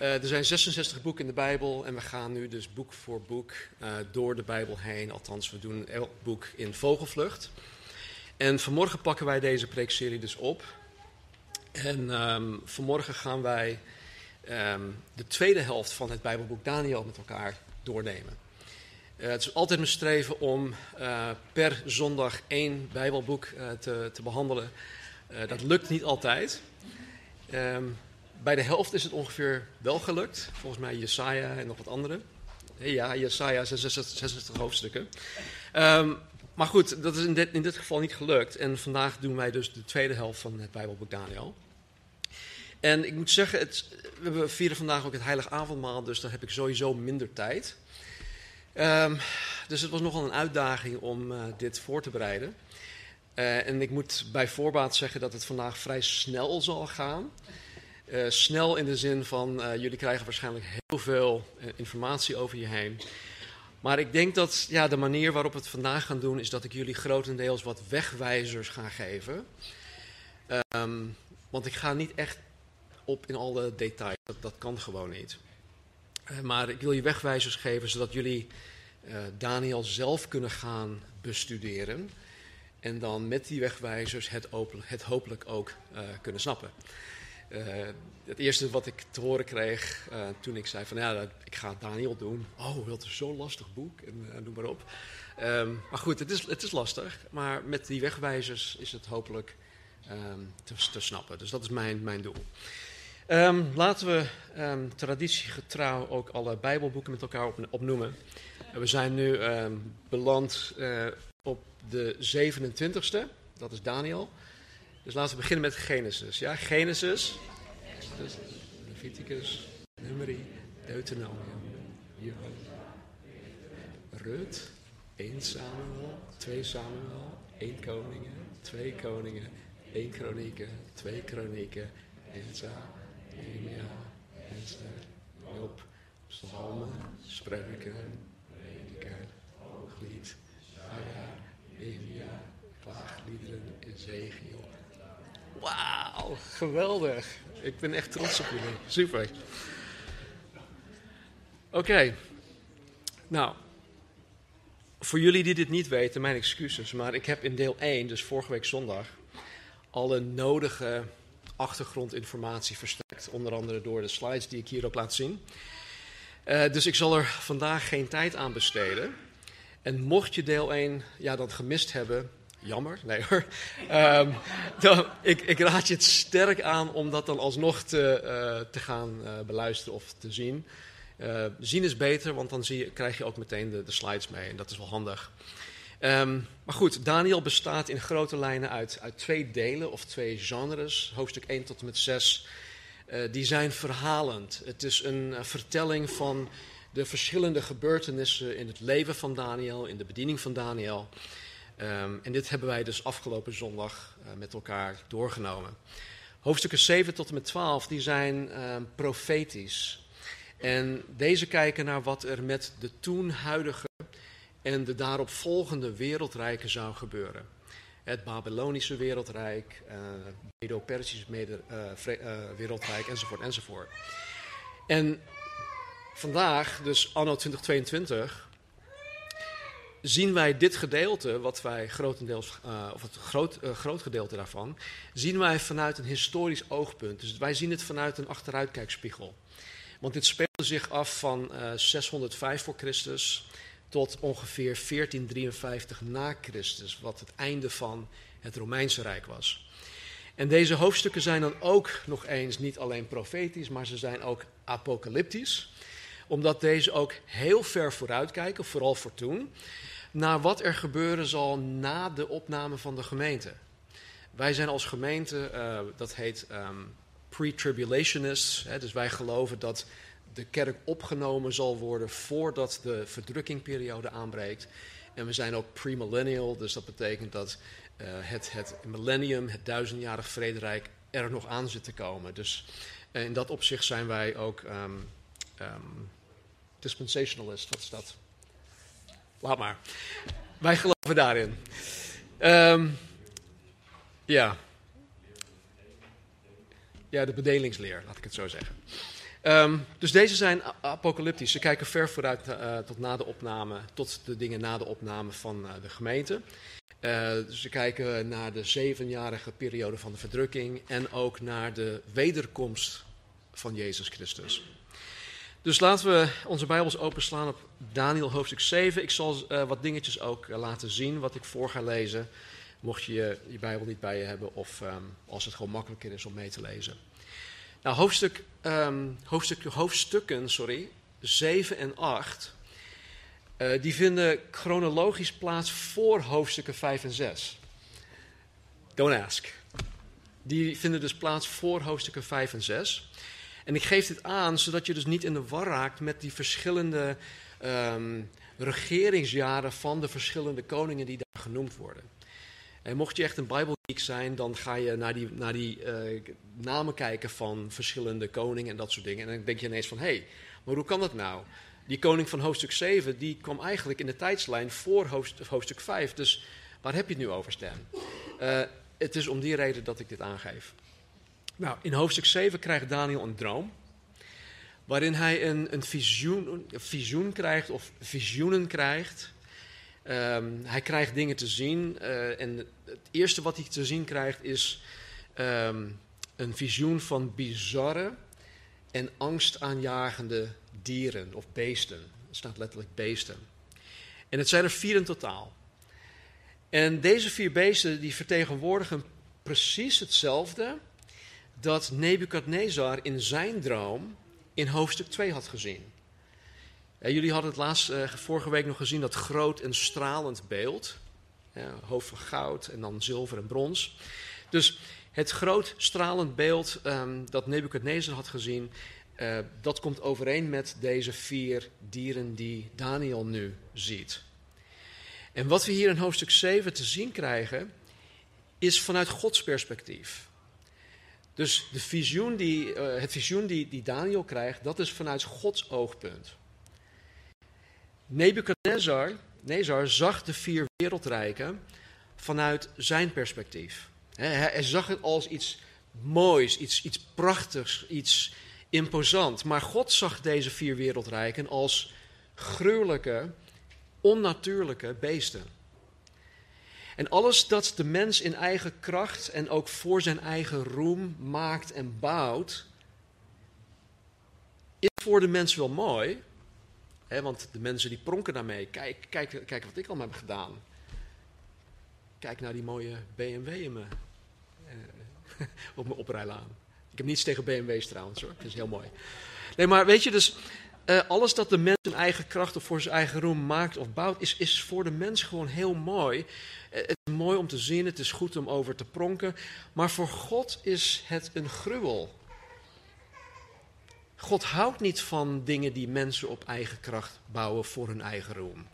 Uh, er zijn 66 boeken in de Bijbel en we gaan nu dus boek voor boek uh, door de Bijbel heen. Althans, we doen elk boek in vogelvlucht. En vanmorgen pakken wij deze preekserie dus op. En um, vanmorgen gaan wij um, de tweede helft van het Bijbelboek Daniel met elkaar doornemen. Uh, het is altijd mijn streven om per zondag één Bijbelboek te, te, behandelen. dat lukt niet altijd. Um, bij de helft is het ongeveer wel gelukt. Volgens mij Jesaja en nog wat andere. Ja, Jesaja, 66, 66 hoofdstukken. Um, maar goed, dat is in dit, in dit, geval niet gelukt. En vandaag doen wij dus de tweede helft van het Bijbelboek Daniel. En ik moet zeggen, het, we vieren vandaag ook het Heilige Avondmaal, dus daar heb ik sowieso minder tijd. Um, dus het was nogal een uitdaging om uh, dit voor te bereiden. Uh, en ik moet bij voorbaat zeggen dat het vandaag vrij snel zal gaan. Uh, snel in de zin van, uh, jullie krijgen waarschijnlijk heel veel uh, informatie over je heen. Maar ik denk dat ja, de manier waarop we het vandaag gaan doen, is dat ik jullie grotendeels wat wegwijzers ga geven. Um, want ik ga niet echt op in alle details, dat, dat kan gewoon niet. maar ik wil je wegwijzers geven, zodat jullie Daniel zelf kunnen gaan bestuderen. En dan met die wegwijzers het, het hopelijk ook kunnen snappen. Uh, het eerste wat ik te horen kreeg uh, toen ik zei van ja, ik ga Daniel doen. Oh, dat is zo'n lastig boek en uh, noem maar op. Um, maar goed, het is, het is lastig. Maar met die wegwijzers is het hopelijk um, te, te, snappen. Dus dat is mijn, mijn doel. Um, laten we traditiegetrouw ook alle Bijbelboeken met elkaar op, opnoemen. we zijn nu beland op de 27ste. Dat is Daniel. Dus laten we beginnen met Genesis. Ja, Genesis, dus Leviticus, Numeri, Deuteronomium, Johan, Rut, 1 Samuel, 2 Samuel, 1 Koningen, 2 Koningen, 1 Kronieken, 2 Kronieken, Enza, Nehemia, Esther, Job, Psalmen, Spreuken, Prediker, Hooglied, Aya, Nehemia, Klaagliederen, Ezekiel. Wauw, geweldig. Ik ben echt trots op jullie. Super. Oké. Nou, voor jullie die dit niet weten, mijn excuses. Maar ik heb in deel 1, dus vorige week zondag, alle nodige achtergrondinformatie verstrekt. Onder andere door de slides die ik hier ook laat zien. Uh, dus ik zal er vandaag geen tijd aan besteden. En mocht je deel 1 ja, dan gemist hebben, jammer. Nee hoor. Um, dan, ik, ik, raad je het sterk aan om dat dan alsnog te, uh, te gaan uh, beluisteren of te zien. Uh, zien is beter, want dan zie je, krijg je ook meteen de, de, slides mee en dat is wel handig. Um, maar goed, Daniel bestaat in grote lijnen uit, uit, twee delen of twee genres. Hoofdstuk 1 tot en met 6. die zijn verhalend. Het is een vertelling van de verschillende gebeurtenissen in het leven van Daniel, in de bediening van Daniel. Um, en dit hebben wij dus afgelopen zondag uh, met elkaar doorgenomen. Hoofdstukken 7 tot en met 12 die zijn um, profetisch. En deze kijken naar wat er met de toen huidige en de daarop volgende wereldrijken zou gebeuren. Het Babylonische wereldrijk, uh, Medo-Persische uh, wereldrijk enzovoort enzovoort. En vandaag, dus anno 2022, zien wij dit gedeelte, wat wij grotendeels, uh, of het groot, uh, groot gedeelte daarvan, zien wij vanuit een historisch oogpunt. Dus wij zien het vanuit een achteruitkijkspiegel. Want dit speelde zich af van uh, eh, 605 voor Christus tot ongeveer 1453 na Christus, wat het einde van het Romeinse Rijk was. En deze hoofdstukken zijn dan ook nog eens niet alleen profetisch, maar ze zijn ook apocalyptisch omdat deze ook heel ver vooruitkijken, vooral voor toen naar wat er gebeuren zal na de opname van de gemeente. Wij zijn als gemeente, uh, dat heet um, pre-tribulationists, dus wij geloven dat de kerk opgenomen zal worden voordat de verdrukkingperiode aanbreekt. En we zijn ook premillennial, dus dat betekent dat uh, het, het millennium, het duizendjarig vrederijk, er nog aan zit te komen. Dus uh, in dat opzicht zijn wij ook um, um, dispensationalist. Wat is dat? Laat maar. Wij geloven daarin. Um, ja. Ja, de bedelingsleer, laat ik het zo zeggen. Um, dus deze zijn apocalyptisch. Ze kijken ver vooruit uh, tot na de opname, tot de dingen na de opname van uh, de gemeente. Uh, ze kijken naar de zevenjarige periode van de verdrukking en ook naar de wederkomst van Jezus Christus. Dus laten we onze Bijbels openslaan op Daniel hoofdstuk 7. Ik zal wat dingetjes ook laten zien wat ik voor ga lezen, mocht je je Bijbel niet bij je hebben of um, als het gewoon makkelijker is om mee te lezen. Nou, hoofdstuk, um, hoofdstuk, hoofdstukken sorry, 7 en 8, uh, die vinden chronologisch plaats voor hoofdstukken 5 en 6. Don't ask. Die vinden dus plaats voor hoofdstukken 5 en 6. En ik geef dit aan zodat je dus niet in de war raakt met die verschillende um, regeringsjaren van de verschillende koningen die daar genoemd worden. En mocht je echt een Bijbelgeek zijn, dan ga je naar die, naar die uh, namen kijken van verschillende koningen en dat soort dingen. En dan denk je ineens van, hé, hey, maar hoe kan dat nou? Die koning van hoofdstuk 7, die kwam eigenlijk in de tijdslijn voor hoofdstuk, hoofdstuk 5. Dus waar heb je het nu over, Stan? Uh, het is om die reden dat ik dit aangeef. Nou, in hoofdstuk 7 krijgt Daniel een droom. Waarin hij een, een, visioen, visioen krijgt, of visioenen krijgt. Um, hij krijgt dingen te zien. Uh, en het eerste wat hij te zien krijgt is um, een visioen van bizarre en angstaanjagende dieren of beesten. Er staat letterlijk beesten. En het zijn er vier in totaal. En deze vier beesten die vertegenwoordigen precies hetzelfde dat Nebukadnezar in zijn droom in hoofdstuk 2 had gezien. Ja, jullie hadden het laatst, uh, vorige week nog gezien, dat groot en stralend beeld. Ja, hoofd van goud en dan zilver en brons. Dus het groot stralend beeld um, dat Nebukadnezar had gezien, uh, dat komt overeen met deze vier dieren die Daniel nu ziet. En wat we hier in hoofdstuk 7 te zien krijgen, is vanuit Gods perspectief. Dus de visioen die, uh, het visioen die, die Daniel krijgt, dat is vanuit Gods oogpunt. Nebukadnezar Nezar zag de vier wereldrijken vanuit zijn perspectief. Hij zag het als iets moois, iets, iets prachtigs, iets imposant. Maar God zag deze vier wereldrijken als gruwelijke, onnatuurlijke beesten. En alles dat de mens in eigen kracht en ook voor zijn eigen roem maakt en bouwt, is voor de mens wel mooi, He, want de mensen die pronken daarmee. Kijk, kijk, kijk wat ik al heb gedaan. Kijk naar die mooie BMW in me, eh, op mijn oprijlaan. Ik heb niets tegen BMW's trouwens hoor. Dat is heel mooi. Nee, maar weet je, dus uh, alles dat de mens zijn eigen kracht of voor zijn eigen roem maakt of bouwt, is, is voor de mens gewoon heel mooi. Uh, het is mooi om te zien, het is goed om over te pronken. Maar voor God is het een gruwel. God houdt niet van dingen die mensen op eigen kracht bouwen voor hun eigen roem.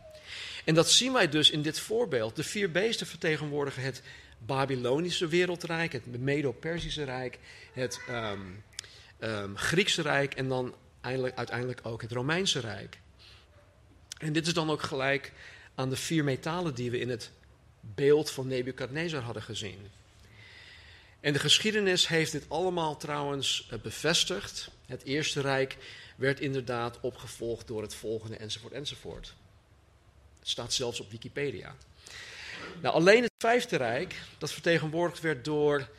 En dat zien wij dus in dit voorbeeld. De vier beesten vertegenwoordigen het Babylonische wereldrijk, het Medo-Persische Rijk, het um, um, Griekse Rijk en dan uiteindelijk ook het Romeinse Rijk. En dit is dan ook gelijk aan de vier metalen die we in het beeld van Nebukadnezar hadden gezien. En de geschiedenis heeft dit allemaal trouwens eh, bevestigd. Het Eerste Rijk werd inderdaad opgevolgd door het volgende enzovoort enzovoort. Het staat zelfs op Wikipedia. Nou, alleen het Vijfde Rijk, dat vertegenwoordigd werd door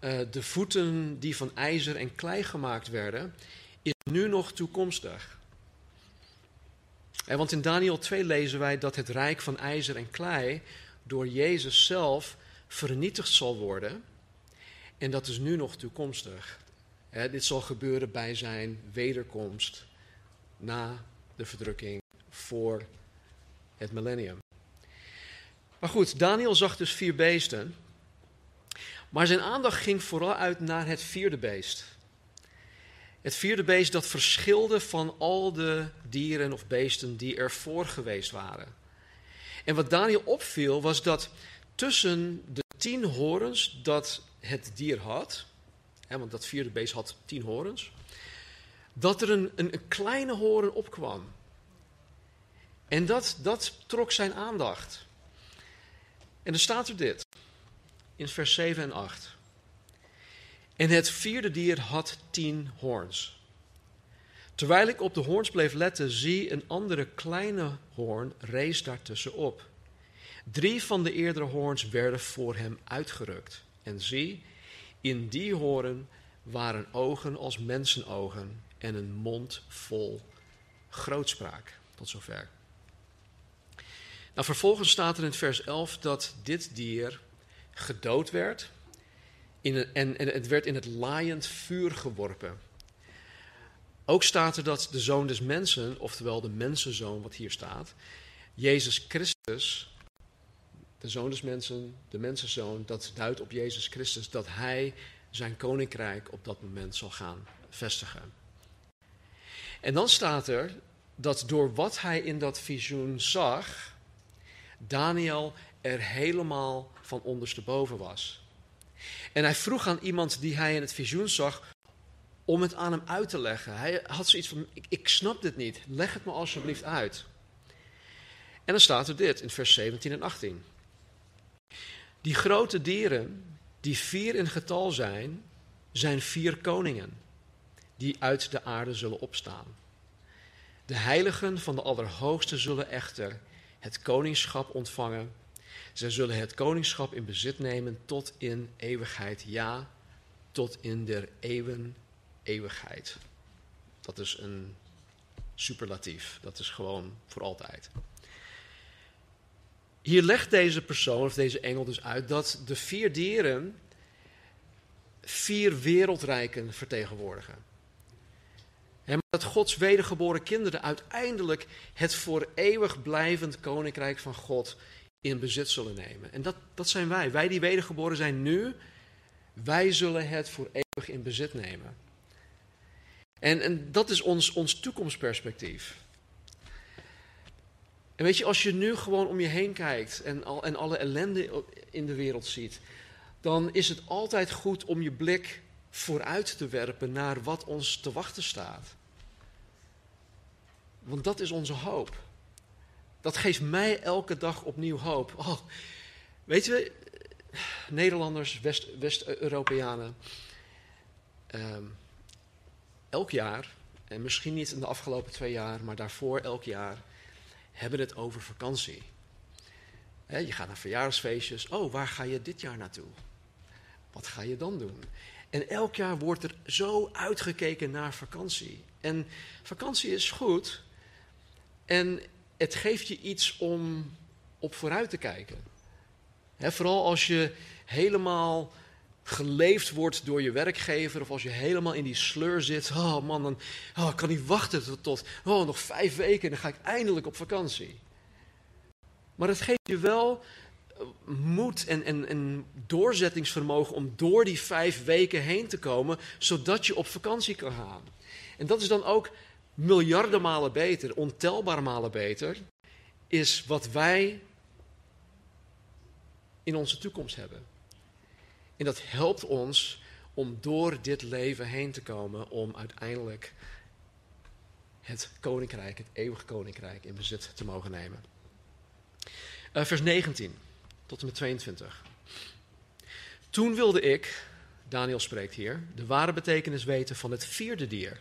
uh, de voeten die van ijzer en klei gemaakt werden, is nu nog toekomstig. Want in Daniel 2 lezen wij dat het rijk van ijzer en klei door Jezus zelf vernietigd zal worden. En dat is nu nog toekomstig. Dit zal gebeuren bij zijn wederkomst na de verdrukking voor het millennium. Maar goed, Daniel zag dus vier beesten. Maar zijn aandacht ging vooral uit naar het vierde beest. Het vierde beest dat verschilde van al de dieren of beesten die ervoor geweest waren. En wat Daniel opviel was dat tussen de tien horens dat het dier had, hè, want dat vierde beest had tien horens, dat er een, een, kleine horen opkwam. En dat, dat trok zijn aandacht. En dan staat er dit, in vers 7 en 8. En het vierde dier had tien hoorns. Terwijl ik op de hoorns bleef letten, zie een andere kleine hoorn rees daartussenop. Drie van de eerdere hoorns werden voor hem uitgerukt. En zie, in die hoorn waren ogen als mensenogen en een mond vol grootspraak. Tot zover. Nou, vervolgens staat er in vers 11 dat dit dier gedood werd in en, en het werd in het laaiend vuur geworpen. Ook staat er dat de zoon des mensen, oftewel de mensenzoon wat hier staat, Jezus Christus, de zoon des mensen, de mensenzoon, dat duidt op Jezus Christus, dat hij zijn koninkrijk op dat moment zal gaan vestigen. En dan staat er dat door wat hij in dat visioen zag, Daniel er helemaal van ondersteboven was. En hij vroeg aan iemand die hij in het visioen zag om het aan hem uit te leggen. Hij had zoiets van: ik, ik snap dit niet, leg het me alsjeblieft uit. En dan staat er dit in vers 17 en 18. Die grote dieren, die vier in getal zijn, zijn vier koningen, die uit de aarde zullen opstaan. De heiligen van de Allerhoogste zullen echter het koningschap ontvangen. Zij zullen het koningschap in bezit nemen tot in eeuwigheid, ja, tot in der eeuwen eeuwigheid. Dat is een superlatief, dat is gewoon voor altijd. Hier legt deze persoon of deze engel dus uit dat de vier dieren vier wereldrijken vertegenwoordigen. En dat Gods wedergeboren kinderen uiteindelijk het voor eeuwig blijvend koninkrijk van God in bezit zullen nemen. En dat, dat zijn wij. Wij die wedergeboren zijn nu, wij zullen het voor eeuwig in bezit nemen. En, en dat is ons, ons toekomstperspectief. En weet je, als je nu gewoon om je heen kijkt en, al, en alle ellende in de wereld ziet, dan is het altijd goed om je blik vooruit te werpen naar wat ons te wachten staat. Want dat is onze hoop. Dat geeft mij elke dag opnieuw hoop. Oh, weet je, Nederlanders, West-Europeanen, ehm, elk jaar, en misschien niet in de afgelopen twee jaar, maar daarvoor elk jaar, hebben het over vakantie. je gaat naar verjaardagsfeestjes. Oh, waar ga je dit jaar naartoe? Wat ga je dan doen? En elk jaar wordt er zo uitgekeken naar vakantie. En vakantie is goed. En het geeft je iets om op vooruit te kijken. vooral als je helemaal geleefd wordt door je werkgever, of als je helemaal in die sleur zit. Oh man, dan oh, ik kan niet wachten tot, oh, nog vijf weken en dan ga ik eindelijk op vakantie. Maar het geeft je wel eh, moed en, en, en doorzettingsvermogen om door die vijf weken heen te komen, zodat je op vakantie kan gaan. En dat is dan ook miljarden malen beter, ontelbare malen beter, is wat wij in onze toekomst hebben. En dat helpt ons om door dit leven heen te komen, om uiteindelijk het koninkrijk, het eeuwige koninkrijk, in bezit te mogen nemen. Uh, vers 19 tot en met 22. Toen wilde ik, Daniel spreekt hier, de ware betekenis weten van het vierde dier.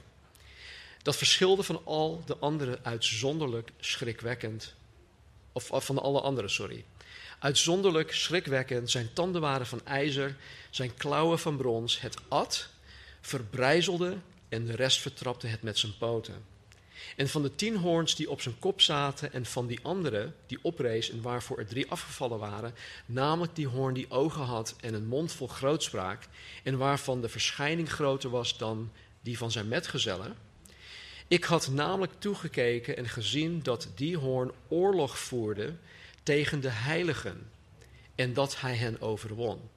Dat verschilde van al de andere uitzonderlijk schrikwekkend, of, van alle andere, sorry. Uitzonderlijk schrikwekkend, zijn tanden waren van ijzer, zijn klauwen van brons. Het at, verbrijzelde en de rest vertrapte het met zijn poten. En van de tien hoorns die op zijn kop zaten en van die andere die oprees en waarvoor er drie afgevallen waren, namelijk die hoorn die ogen had en een mond vol grootspraak en waarvan de verschijning groter was dan die van zijn metgezellen. Ik had namelijk toegekeken en gezien dat die hoorn oorlog voerde tegen de heiligen en dat hij hen overwon.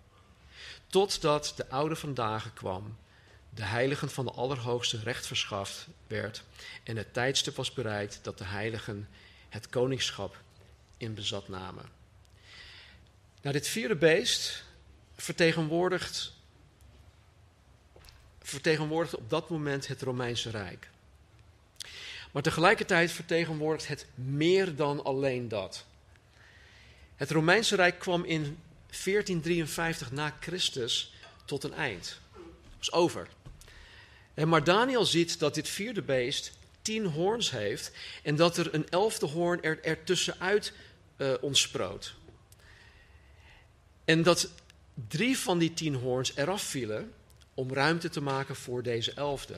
Totdat de oude vandaag kwam, de heiligen van de Allerhoogste recht verschaft werd en het tijdstip was bereikt dat de heiligen het koningschap in bezat namen. Nou, dit vierde beest vertegenwoordigt, vertegenwoordigt op dat moment het Romeinse Rijk. Maar tegelijkertijd vertegenwoordigt het meer dan alleen dat. Het Romeinse Rijk kwam in 1453 na Christus tot een eind. Het was over. Maar Daniel ziet dat dit vierde beest tien hoorns heeft en dat er een elfde hoorn er, er tussenuit uh, ontsproot. En dat drie van die tien hoorns eraf vielen om ruimte te maken voor deze elfde.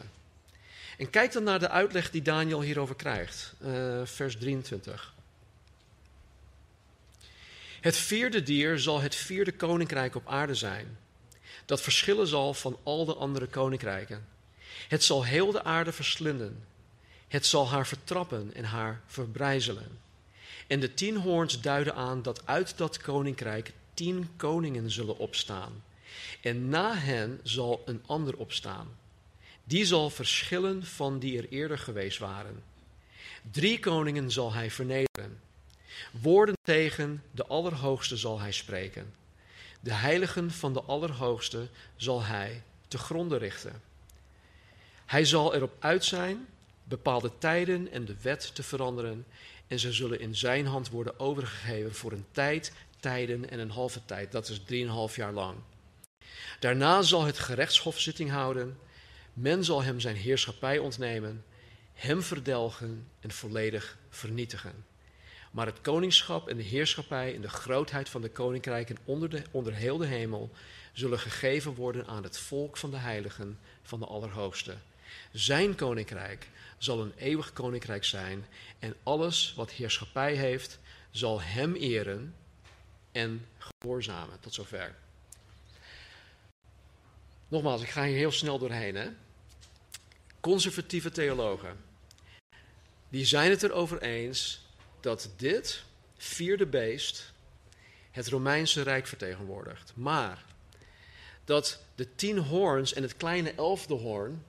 En kijk dan naar de uitleg die Daniel hierover krijgt, uh, vers 23. Het vierde dier zal het vierde koninkrijk op aarde zijn, dat verschillen zal van al de andere koninkrijken. Het zal heel de aarde verslinden. Het zal haar vertrappen en haar verbrijzelen. En de tien hoorns duiden aan dat uit dat koninkrijk tien koningen zullen opstaan. En na hen zal een ander opstaan. Die zal verschillen van die er eerder geweest waren. Drie koningen zal hij vernederen. Woorden tegen de Allerhoogste zal hij spreken. De heiligen van de Allerhoogste zal hij te gronde richten. Hij zal erop uit zijn bepaalde tijden en de wet te veranderen en ze zullen in zijn hand worden overgegeven voor een tijd, tijden en een halve tijd. Dat is drieënhalf jaar lang. Daarna zal het gerechtshof zitting houden. Men zal hem zijn heerschappij ontnemen, hem verdelgen en volledig vernietigen. Maar het koningschap en de heerschappij en de grootheid van de koninkrijken onder, de, onder heel de hemel zullen gegeven worden aan het volk van de heiligen van de Allerhoogste. Zijn koninkrijk zal een eeuwig koninkrijk zijn en alles wat heerschappij heeft zal hem eren en gehoorzamen. Tot zover. Nogmaals, ik ga hier heel snel doorheen. Hè? Conservatieve theologen, die zijn het erover eens dat dit vierde beest het Romeinse Rijk vertegenwoordigt. Maar dat de tien hoorns en het kleine elfde hoorn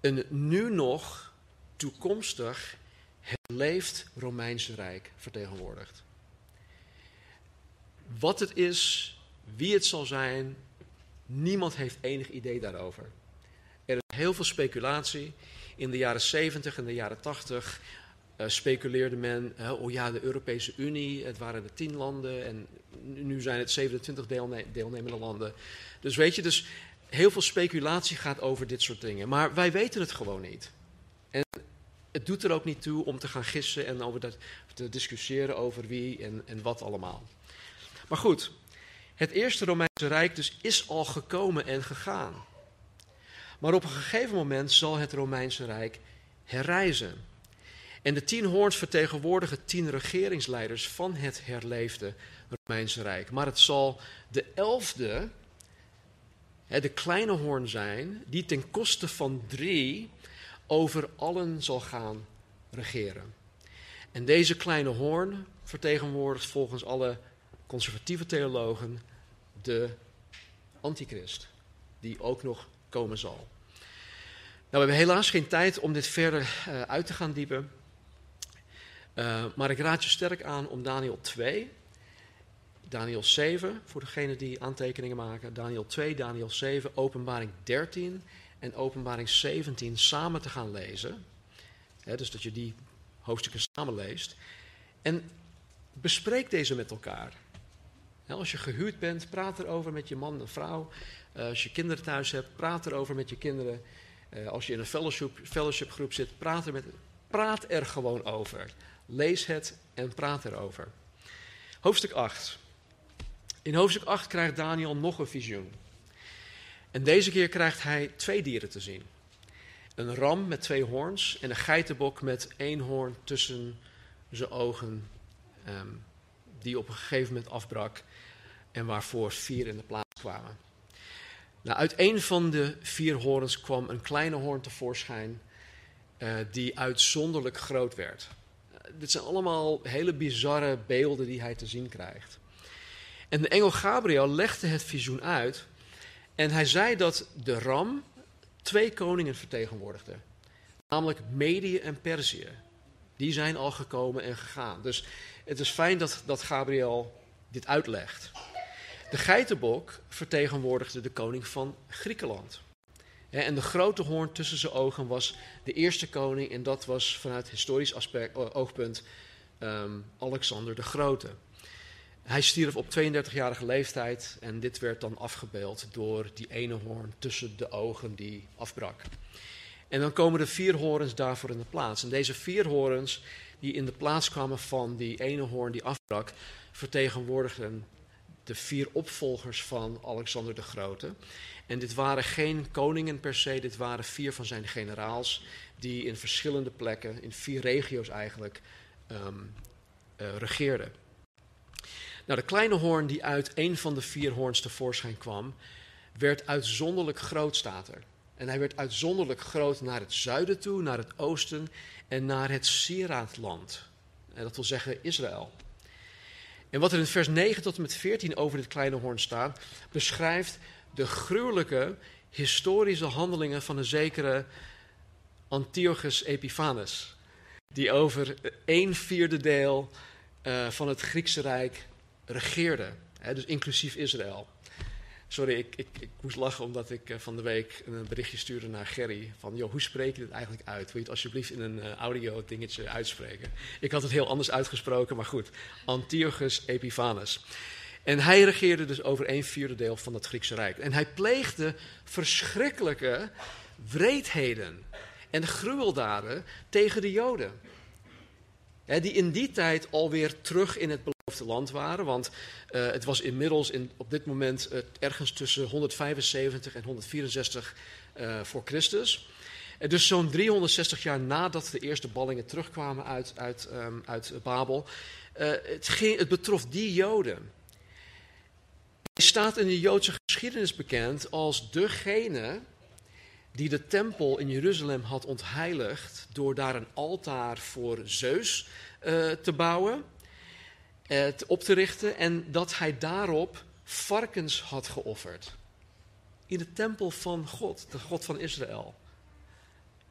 een nu nog toekomstig herleefd Romeinse Rijk vertegenwoordigt. Wat het is, wie het zal zijn, niemand heeft enig idee daarover. Heel veel speculatie. In de jaren 70 en de jaren 80 uh, speculeerde men, oh ja, de Europese Unie, het waren de tien landen en nu zijn het 27 deelne deelnemende landen. Dus weet je, dus heel veel speculatie gaat over dit soort dingen. Maar wij weten het gewoon niet. En het doet er ook niet toe om te gaan gissen en over dat, te discussiëren over wie en, en wat allemaal. Maar goed, het eerste Romeinse Rijk dus is al gekomen en gegaan. Maar op een gegeven moment zal het Romeinse Rijk herreizen. En de tien hoorns vertegenwoordigen tien regeringsleiders van het herleefde Romeinse Rijk. Maar het zal de elfde de kleine hoorn zijn, die ten koste van drie over allen zal gaan regeren. En deze kleine hoorn vertegenwoordigt volgens alle conservatieve theologen de antichrist, die ook nog komen zal. Nou, we hebben helaas geen tijd om dit verder uh, uit te gaan diepen. Uh, maar ik raad je sterk aan om Daniel 2, Daniel 7, voor degenen die aantekeningen maken. Daniel 2, Daniel 7, Openbaring 13 en Openbaring 17 samen te gaan lezen. dus dat je die hoofdstukken samen leest. En bespreek deze met elkaar. als je gehuurd bent, praat erover met je man en vrouw. Uh, als je kinderen thuis hebt, praat erover met je kinderen. Uh, als je in een fellowship, fellowship groep zit, praat er, met, praat er gewoon over. Lees het en praat erover. Hoofdstuk 8. In hoofdstuk 8 krijgt Daniel nog een visioen. En deze keer krijgt hij twee dieren te zien. Een ram met twee hoorns en een geitenbok met één hoorn tussen zijn ogen, um, die op een gegeven moment afbrak en waarvoor vier in de plaats kwamen. Nou, uit een van de vier hoorns kwam een kleine hoorn tevoorschijn uh, die uitzonderlijk groot werd. Uh, dit zijn allemaal hele bizarre beelden die hij te zien krijgt. En de engel Gabriel legde het visioen uit. En hij zei dat de ram twee koningen vertegenwoordigde. Namelijk Medië en Perzië. Die zijn al gekomen en gegaan. Dus het is fijn dat, dat Gabriel dit uitlegt. De geitenbok vertegenwoordigde de koning van Griekenland. En de grote hoorn tussen zijn ogen was de eerste koning, en dat was vanuit historisch aspect, oogpunt um, Alexander de Grote. Hij stierf op 32-jarige leeftijd en dit werd dan afgebeeld door die ene hoorn tussen de ogen die afbrak. En dan komen de vier horens daarvoor in de plaats. En deze vier horens die in de plaats kwamen van die ene hoorn die afbrak, vertegenwoordigden de vier opvolgers van Alexander de Grote. En dit waren geen koningen per se, dit waren vier van zijn generaals die in verschillende plekken, in vier regio's eigenlijk, um, uh, regeerden. Nou, de kleine hoorn die uit een van de vier hoorns tevoorschijn kwam, werd uitzonderlijk groot, staat er. En hij werd uitzonderlijk groot naar het zuiden toe, naar het oosten en naar het Siraatland. En dat wil zeggen Israël. En wat er in vers 9 tot en met 14 over dit kleine hoorn staat, beschrijft de gruwelijke historische handelingen van een zekere Antiochus Epiphanes. Die over een vierde deel uh, van het Griekse Rijk regeerde. Hè, dus inclusief Israël. Sorry, ik, ik, ik, moest lachen omdat ik uh, van de week een berichtje stuurde naar Gerry. Van, joh, hoe spreek je dit eigenlijk uit? Wil je het alsjeblieft in een uh, audio dingetje uitspreken? Ik had het heel anders uitgesproken, maar goed. Antiochus Epiphanes. En hij regeerde dus over een vierde deel van het Griekse Rijk. En hij pleegde verschrikkelijke wreedheden en gruweldaden tegen de Joden. Die in die tijd alweer terug in het land waren. Want uh, het was inmiddels in, op dit moment uh, ergens tussen 175 en 164 uh, voor Christus. En dus zo'n 360 jaar nadat de eerste ballingen terugkwamen uit, uit, um, uit Babel. het, ging, het betrof die Joden. Hij staat in de Joodse geschiedenis bekend als degene die de tempel in Jeruzalem had ontheiligd door daar een altaar voor Zeus te bouwen, uh, op te richten en dat hij daarop varkens had geofferd. In de tempel van God, de God van Israël.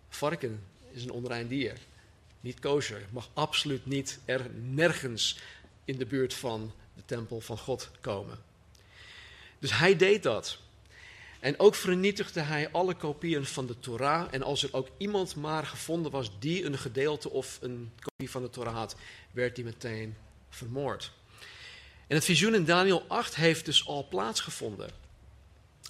Varken is een onrein dier, niet kosher, mag absoluut niet er nergens in de buurt van de tempel van God komen. Dus hij deed dat. En ook vernietigde hij alle kopieën van de Torah. En als er ook iemand maar gevonden was die een gedeelte of een kopie van de Torah had, werd die meteen En het visioen in Daniel 8 heeft dus al plaatsgevonden.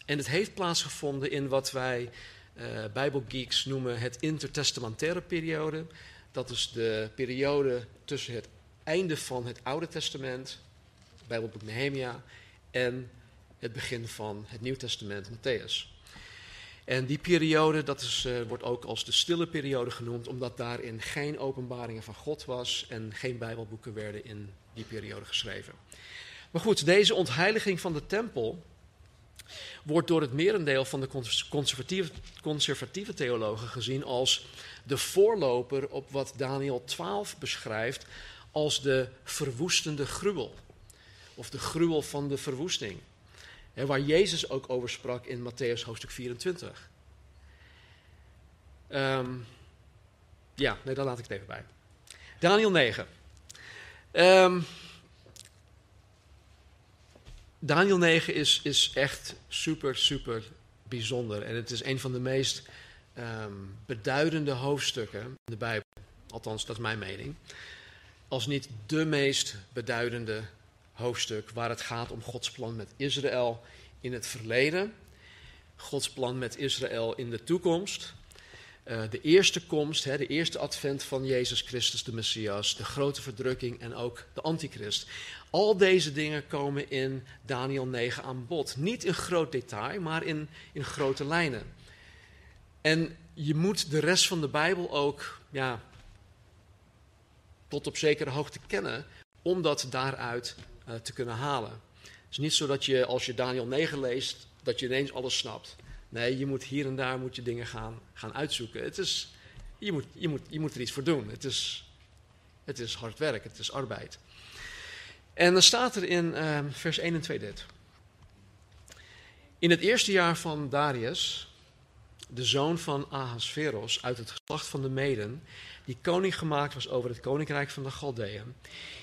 En het heeft plaatsgevonden in wat wij uh, Bijbelgeeks noemen het intertestamentaire periode. Dat is de periode tussen het einde van het Oude Testament, Bijbelboek Nehemia, en het begin van het Nieuw Testament, Matthäus. En die periode, dat is, uh, wordt ook als de stille periode genoemd, omdat daarin geen openbaringen van God was en geen Bijbelboeken werden in die periode geschreven. Maar goed, deze ontheiliging van de tempel wordt door het merendeel van de conservatieve, conservatieve theologen gezien als de voorloper op wat Daniel 12 beschrijft als de verwoestende gruwel. Of de gruwel van de verwoesting. Waar Jezus ook over sprak in Matthäus hoofdstuk 24. Um, ehm, ja, nee, daar laat ik het even bij. Daniel 9. Um, Daniel 9 is, is echt super, super bijzonder. En het is een van de meest um, beduidende hoofdstukken in de Bijbel. Althans, dat is mijn mening. Als niet de meest beduidende hoofdstuk waar het gaat om Gods plan met Israël in het verleden, Gods plan met Israël in de toekomst, uh, de eerste komst, hè, de eerste advent van Jezus Christus, de Messias, de grote verdrukking en ook de antichrist. Al deze dingen komen in Daniel 9 aan bod. Niet in groot detail, maar in, in grote lijnen. En je moet de rest van de Bijbel ook ja, tot op zekere hoogte kennen om dat daaruit uh, te kunnen halen. Het is niet zo dat je als je Daniel 9 leest, dat je ineens alles snapt. Nee, je moet hier en daar moet je dingen gaan, gaan uitzoeken. Het is, je, moet, je, moet, je moet er iets voor doen. Het is, het is hard werk, het is arbeid. En dan staat er in uh, vers 1 en 2 dit. In het eerste jaar van Darius, de zoon van Ahasveros uit het geslacht van de Meden, die koning gemaakt was over het koninkrijk van de Galdeën.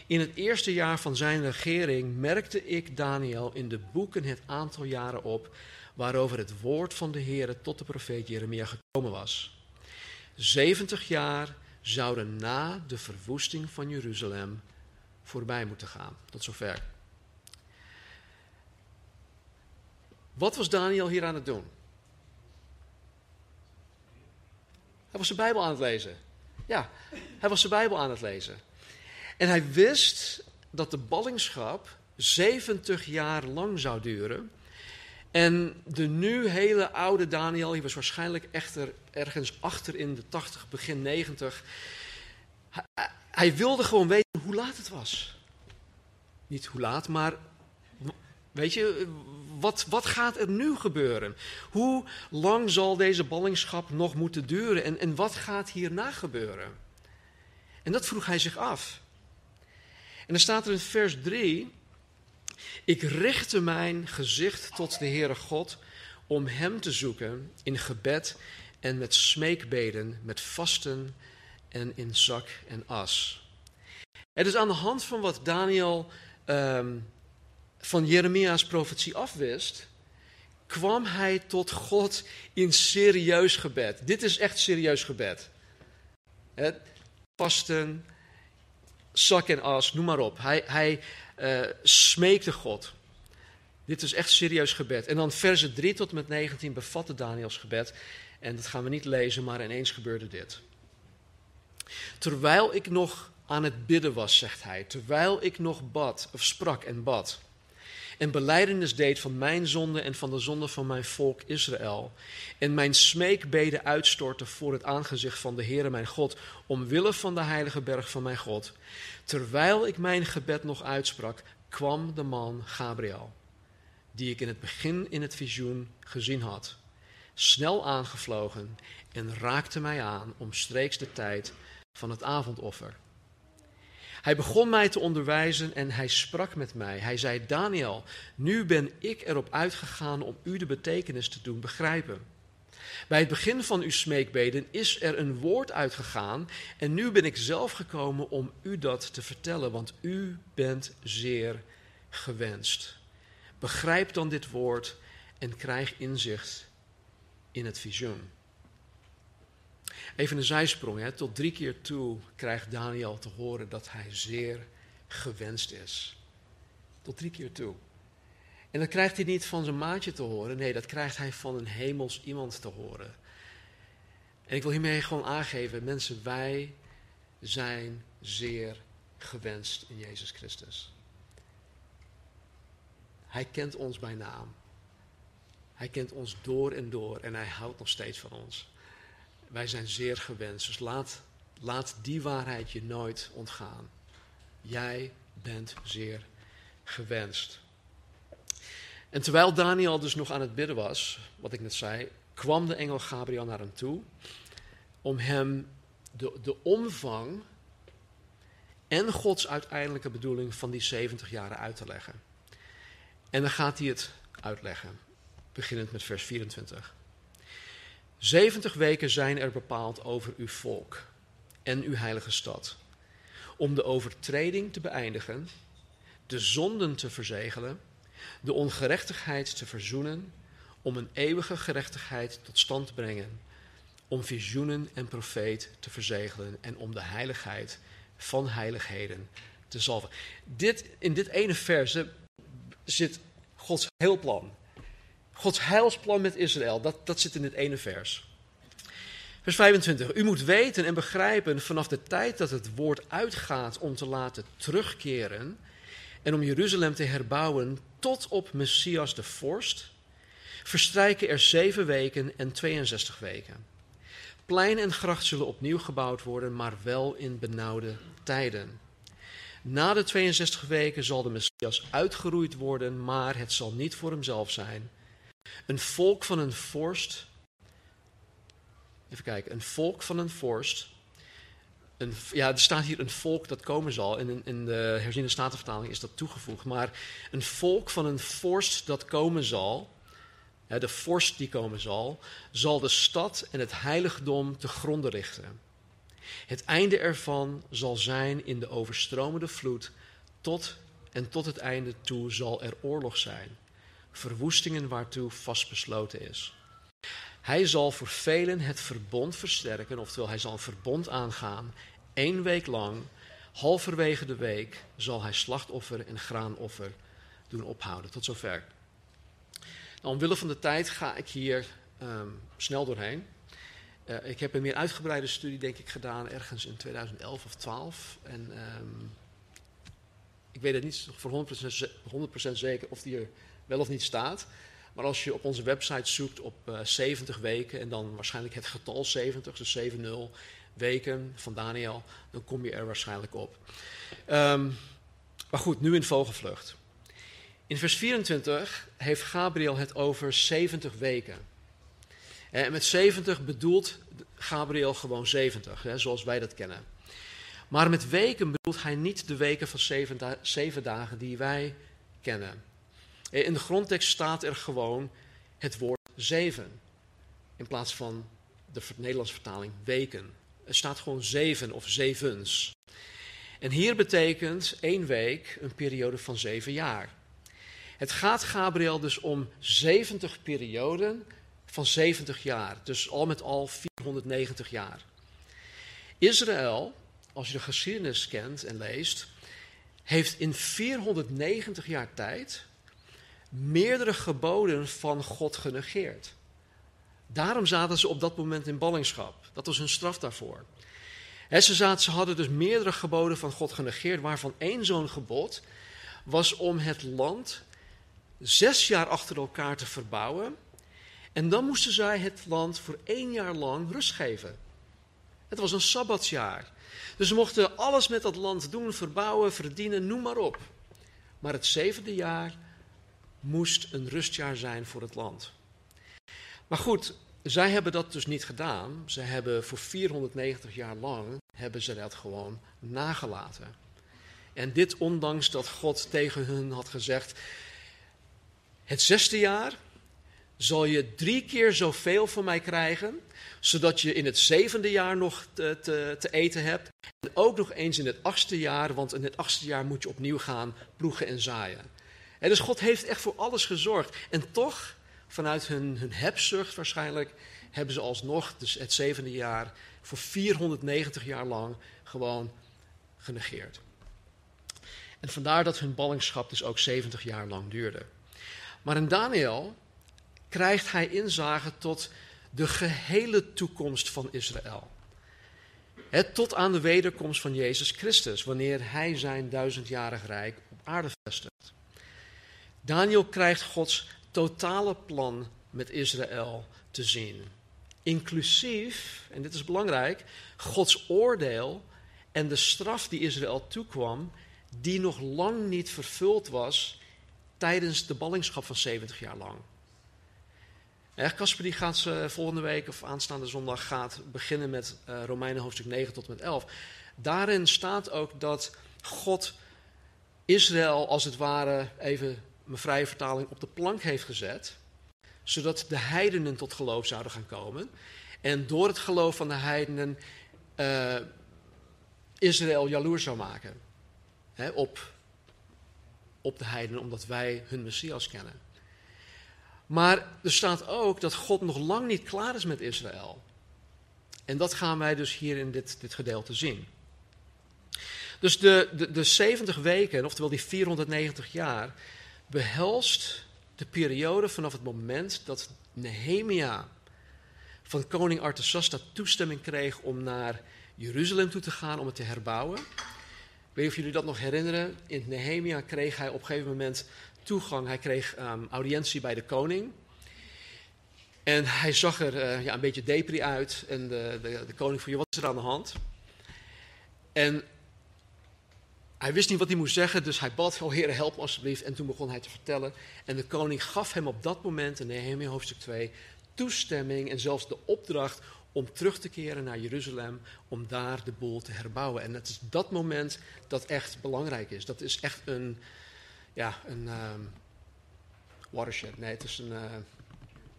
In het eerste jaar van zijn regering merkte ik Daniel in de boeken het aantal jaren op waarover het woord van de Heer tot de profeet Jeremia gekomen was. 70 jaar zouden na de verwoesting van Jeruzalem voorbij moeten gaan. Tot zover. Wat was Daniel hier aan het doen? Hij was de Bijbel aan het lezen. Ja, hij was de Bijbel aan het lezen. En hij wist dat de ballingschap 70 jaar lang zou duren. En de nu hele oude Daniel, die was waarschijnlijk echter ergens achter in de 80, begin 90. Hij, hij wilde gewoon weten hoe laat het was. Niet hoe laat, maar weet je, wat, wat gaat er nu gebeuren? Hoe lang zal deze ballingschap nog moeten duren en, en wat gaat hierna gebeuren? En dat vroeg hij zich af. En dan staat er in vers 3: Ik richtte mijn gezicht tot de Heere God om Hem te zoeken in gebed en met smeekbeden, met vasten en in zak en as. Het is aan de hand van wat Daniel um, van Jeremia's profetie afwist, kwam hij tot God in serieus gebed. Dit is echt serieus gebed. Het vasten, zak en as, noem maar op. Hij, hij uh, smeekte God. Dit is echt serieus gebed. En dan versen 3 tot met 19 bevatten Daniels gebed. En dat gaan we niet lezen, maar ineens gebeurde dit. Terwijl ik nog aan het bidden was, zegt hij, terwijl ik nog bad, of sprak en bad, en beleidenis deed van mijn zonde en van de zonde van mijn volk Israël, en mijn smeekbeden uitstortte voor het aangezicht van de Heere mijn God, omwille van de heilige berg van mijn God, terwijl ik mijn gebed nog uitsprak, kwam de man Gabriel, die ik in het begin in het visioen gezien had, snel aangevlogen en raakte mij aan omstreeks de tijd van het avondoffer. Hij begon mij te onderwijzen en hij sprak met mij. Hij zei: Daniel, nu ben ik erop uitgegaan om u de betekenis te doen begrijpen. Bij het begin van uw smeekbeden is er een woord uitgegaan en nu ben ik zelf gekomen om u dat te vertellen, want u bent zeer gewenst. Begrijp dan dit woord en krijg inzicht in het visioen. Even een zijsprong, hè. tot drie keer toe krijgt Daniel te horen dat hij zeer gewenst is. Tot drie keer toe. En dat krijgt hij niet van zijn maatje te horen, nee, dat krijgt hij van een hemels iemand te horen. En ik wil hiermee gewoon aangeven, mensen, wij zijn zeer gewenst in Jezus Christus. Hij kent ons bij naam. Hij kent ons door en door en hij houdt nog steeds van ons. Wij zijn zeer gewenst. Dus laat, laat die waarheid je nooit ontgaan. Jij bent zeer gewenst. En terwijl Daniel dus nog aan het bidden was, wat ik net zei, kwam de engel Gabriel naar hem toe om hem de, de omvang en Gods uiteindelijke bedoeling van die 70 jaren uit te leggen. En dan gaat hij het uitleggen, beginnend met vers 24. 70 weken zijn er bepaald over uw volk en uw heilige stad. Om de overtreding te beëindigen, de zonden te verzegelen, de ongerechtigheid te verzoenen, om een eeuwige gerechtigheid tot stand te brengen, om visioenen en profeet te verzegelen en om de heiligheid van heiligheden te zalven. Dit, in dit ene verse zit Gods heel plan. Gods heilsplan met Israël, dat, dat zit in dit ene vers. Vers 25. U moet weten en begrijpen vanaf de tijd dat het woord uitgaat om te laten terugkeren en om Jeruzalem te herbouwen tot op Messias de vorst, verstrijken er zeven weken en 62 weken. Plein en gracht zullen opnieuw gebouwd worden, maar wel in benauwde tijden. Na de 62 weken zal de Messias uitgeroeid worden, maar het zal niet voor hemzelf zijn. Een volk van een vorst. Even kijken, een volk van een vorst. Een, ja, er staat hier een volk dat komen zal. In, in de herziende statenvertaling is dat toegevoegd. Maar een volk van een vorst dat komen zal. de vorst die komen zal, zal de stad en het heiligdom te gronden richten. Het einde ervan zal zijn in de overstromende vloed, tot en tot het einde toe zal er oorlog zijn, verwoestingen waartoe vastbesloten is. Hij zal voor velen het verbond versterken, oftewel hij zal een verbond aangaan, één week lang, halverwege de week zal hij slachtoffer en graanoffer doen ophouden. Tot zover. Nou, omwille van de tijd ga ik hier ehm, snel doorheen. Uh, ik heb een meer uitgebreide studie, denk ik, gedaan ergens in 2011 of 12. En um, ik weet het niet voor 100%, 100% zeker of die er wel of niet staat. Maar als je op onze website zoekt op uh, eh, 70 weken en dan waarschijnlijk het getal 70, dus 7-0 weken van Daniel, dan kom je er waarschijnlijk op. Um, maar goed, nu in vogelvlucht. In vers 24 heeft Gabriel het over 70 weken. En met 70 bedoelt Gabriel gewoon 70, hè, zoals wij dat kennen. Maar met weken bedoelt hij niet de weken van zeven, zeven dagen die wij kennen. In de grondtekst staat er gewoon het woord zeven. In plaats van de Nederlandse vertaling weken. Er staat gewoon zeven of zevens. En hier betekent één week een periode van zeven jaar. Het gaat Gabriel dus om 70 perioden van 70 jaar. Dus al met al 490 jaar. Israël, als je de geschiedenis kent en leest, heeft in 490 jaar tijd meerdere geboden van God genegeerd. Daarom zaten ze op dat moment in ballingschap. Dat was hun straf daarvoor. ze, zaten, ze hadden dus meerdere geboden van God genegeerd, waarvan één zo'n gebod was om het land zes jaar achter elkaar te verbouwen. En dan moesten zij het land voor één jaar lang rust geven. Het was een sabbatsjaar. Dus ze mochten alles met dat land doen, verbouwen, verdienen, noem maar op. Maar het zevende jaar moest een rustjaar zijn voor het land. Maar goed, zij hebben dat dus niet gedaan. Ze hebben voor 490 jaar lang hebben ze dat gewoon nagelaten. En dit ondanks dat God tegen hun had gezegd: het zesde jaar zal je drie keer zoveel van mij krijgen, zodat je in het zevende jaar nog te, te, te, eten hebt. En ook nog eens in het achtste jaar, want in het achtste jaar moet je opnieuw gaan ploegen en zaaien. En dus God heeft echt voor alles gezorgd. En toch, vanuit hun, hun hebzucht waarschijnlijk, hebben ze alsnog dus het zevende jaar voor 490 jaar lang gewoon genegeerd. En vandaar dat hun ballingschap dus ook 70 jaar lang duurde. Maar in Daniel krijgt hij inzage tot de gehele toekomst van Israël. tot aan de wederkomst van Jezus Christus, wanneer hij zijn duizendjarig rijk op aarde vestigt. Daniel krijgt Gods totale plan met Israël te zien. Inclusief, en dit is belangrijk, Gods oordeel en de straf die Israël toekwam, die nog lang niet vervuld was tijdens de ballingschap van 70 jaar lang. Kasper die gaat uh, volgende week of aanstaande zondag gaat beginnen met uh, Romeinen hoofdstuk 9 tot en met 11. Daarin staat ook dat God Israël als het ware, even mijn vrije vertaling, op de plank heeft gezet. Zodat de heidenen tot geloof zouden gaan komen. En door het geloof van de heidenen uh, Israël jaloers zou maken. op op de heidenen, omdat wij hun Messias kennen. Maar er staat ook dat God nog lang niet klaar is met Israël. En dat gaan wij dus hier in dit, dit gedeelte zien. Dus de, de, de 70 weken, oftewel die 490 jaar, behelst de periode vanaf het moment dat Nehemia van koning Artasasta toestemming kreeg om naar Jeruzalem toe te gaan om het te herbouwen. Ik weet niet of jullie dat nog herinneren. In Nehemia kreeg hij op een gegeven moment toegang. Hij kreeg um, audiëntie bij de koning. En hij zag er uh, ja, een beetje depri uit. En de, de, de koning vroeg, wat is er aan de hand? En hij wist niet wat hij moest zeggen, dus hij bad, oh Heer, help me alsjeblieft. En toen begon hij te vertellen. En de koning gaf hem op dat moment, in Nehemia hoofdstuk 2, toestemming en zelfs de opdracht om terug te keren naar Jeruzalem, om daar de boel te herbouwen. En het is dat moment dat echt belangrijk is. Dat is echt een, ja, een um, watershed. Nee, het is een, uh,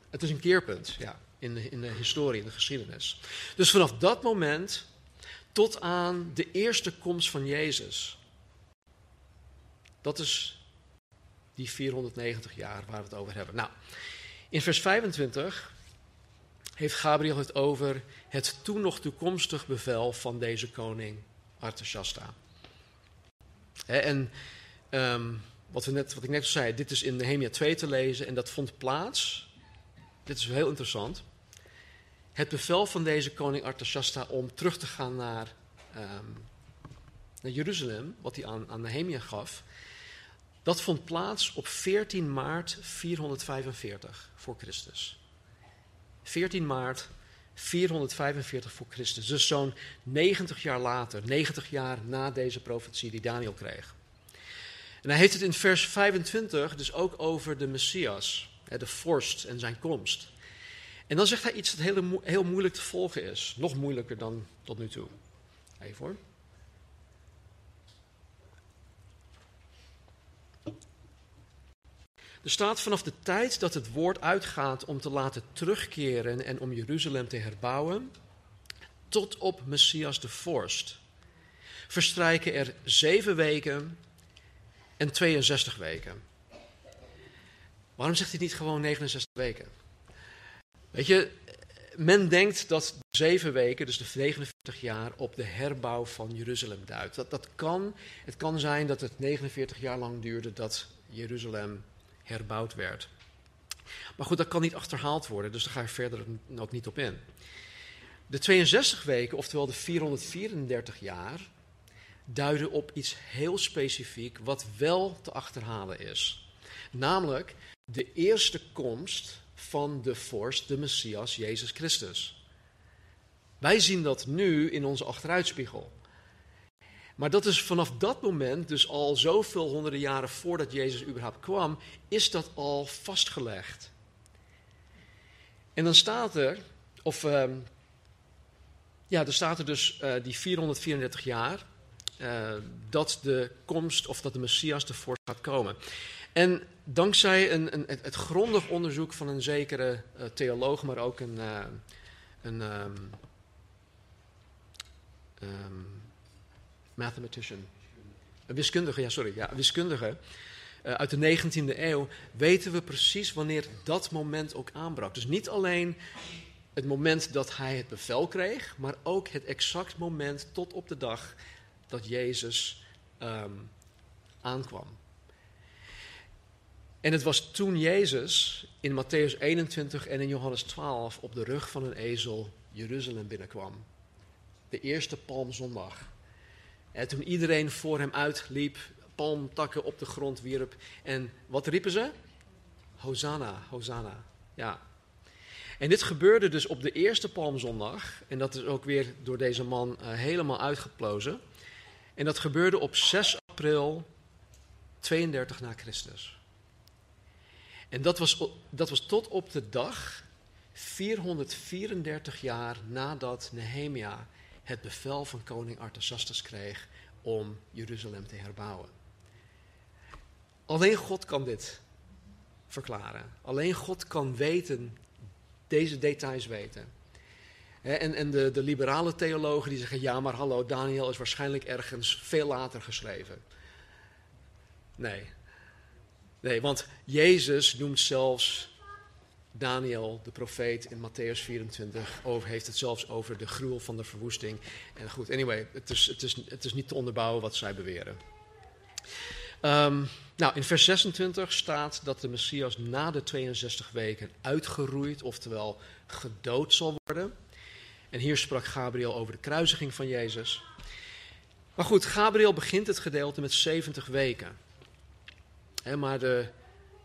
Het is een keerpunt, ja, in de, in de historie, in de geschiedenis. Dus vanaf dat moment tot aan de eerste komst van Jezus. Dat is die 490 jaar waar we het over hebben. Nou, in vers 25 heeft Gabriel het over het toen nog toekomstig bevel van deze koning Artashasta. En um, wat, we net, wat ik net zei, dit is in Nehemia 2 te lezen en dat vond plaats. Dit is heel interessant. Het bevel van deze koning Artashasta om terug te gaan naar, um, naar Jeruzalem, wat hij aan, aan Nehemia gaf, dat vond plaats op 14 maart 445 voor Christus. 14 maart 445 voor Christus. Dus zo'n 90 jaar later, 90 jaar na deze profetie die Daniel kreeg. En hij heeft het in vers 25 dus ook over de Messias, de vorst en zijn komst. En dan zegt hij iets dat heel, heel moeilijk te volgen is. Nog moeilijker dan tot nu toe. Even hoor. Er staat vanaf de tijd dat het woord uitgaat om te laten terugkeren en om Jeruzalem te herbouwen, tot op Messias de vorst, verstrijken er zeven weken en 62 weken. Waarom zegt hij niet gewoon 69 weken? Weet je, men denkt dat zeven weken, dus de 49 jaar, op de herbouw van Jeruzalem duidt. Dat, dat kan. Het kan zijn dat het 49 jaar lang duurde dat Jeruzalem herbouwd werd. Maar goed, dat kan niet achterhaald worden, dus daar ga ik verder ook niet op in. De 62 weken, oftewel de 434 jaar, duiden op iets heel specifiek wat wel te achterhalen is. Namelijk de eerste komst van de vorst, de Messias, Jezus Christus. Wij zien dat nu in onze achteruitspiegel. Maar dat is vanaf dat moment, dus al zoveel honderden jaren voordat Jezus überhaupt kwam, is dat al vastgelegd. En dan staat er, of uh, ja, er staat er dus uh, die 434 jaar, uh, dat de komst of dat de Messias ervoor gaat komen. En dankzij een, een, het grondig onderzoek van een zekere uh, theoloog, maar ook een, een um, um, mathematician. Een wiskundige, ja, sorry, ja, wiskundige. Uh, uit de 19e eeuw weten we precies wanneer dat moment ook aanbrak. Dus niet alleen het moment dat hij het bevel kreeg, maar ook het exact moment tot op de dag dat Jezus um, aankwam. En het was toen Jezus in Matthäus 21 en in Johannes 12 op de rug van een ezel Jeruzalem binnenkwam. De eerste Palmzondag. En toen iedereen voor hem uitliep, palmtakken op de grond wierp. En wat riepen ze? Hosanna, Hosanna. Ja. En dit gebeurde dus op de eerste Palmzondag. En dat is ook weer door deze man uh, helemaal uitgeplozen. En dat gebeurde op 6 april 32 na Christus. En dat was, dat was tot op de dag 434 jaar nadat Nehemia het bevel van koning Artasastus kreeg om Jeruzalem te herbouwen. Alleen God kan dit verklaren. Alleen God kan weten, deze details weten. En, en de, de liberale theologen die zeggen, ja maar hallo, Daniel is waarschijnlijk ergens veel later geschreven. Nee. Nee, want Jezus noemt zelfs Daniel, de profeet, in Matthäus 24 over, heeft het zelfs over de gruwel van de verwoesting. En goed, anyway, het is, het is, het is niet te onderbouwen wat zij beweren. Um, nou, in vers 26 staat dat de Messias na de 62 weken uitgeroeid, oftewel gedood zal worden. En hier sprak Gabriel over de kruisiging van Jezus. Maar goed, Gabriel begint het gedeelte met 70 weken. maar de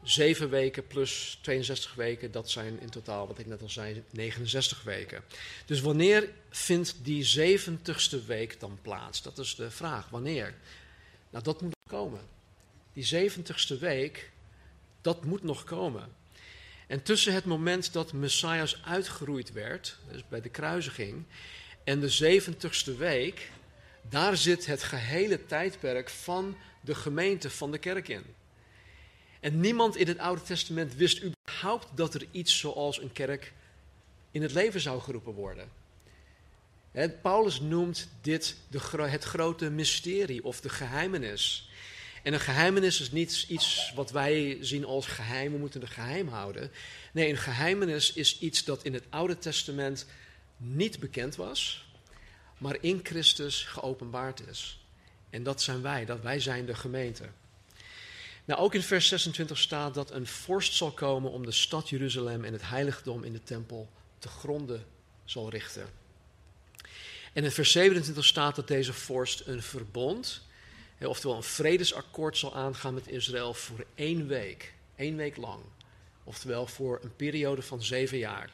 zeven weken plus 62 weken, dat zijn in totaal, wat ik net al zei, 69 weken. Dus wanneer vindt die 70ste week dan plaats? Dat is de vraag. Wanneer? Nou, dat moet komen. Die 70ste week, dat moet nog komen. En tussen het moment dat Messias uitgeroeid werd, dus bij de kruisiging, en de 70ste week, daar zit het gehele tijdperk van de gemeente, van de kerk in. En niemand in het Oude Testament wist überhaupt dat er iets zoals een kerk in het leven zou geroepen worden. Paulus noemt dit de, het grote mysterie of de geheimenis. En een geheimenis is niet iets wat wij zien als geheim, we moeten het geheim houden. Nee, een geheimenis is iets dat in het Oude Testament niet bekend was, maar in Christus geopenbaard is. En dat zijn wij, dat wij zijn de gemeente. Nou, ook in vers 26 staat dat een vorst zal komen om de stad Jeruzalem en het heiligdom in de tempel te gronden zal richten. En in vers 27 staat dat deze vorst een verbond, oftewel een vredesakkoord zal aangaan met Israël voor één week, één week lang. Oftewel voor een periode van zeven jaar.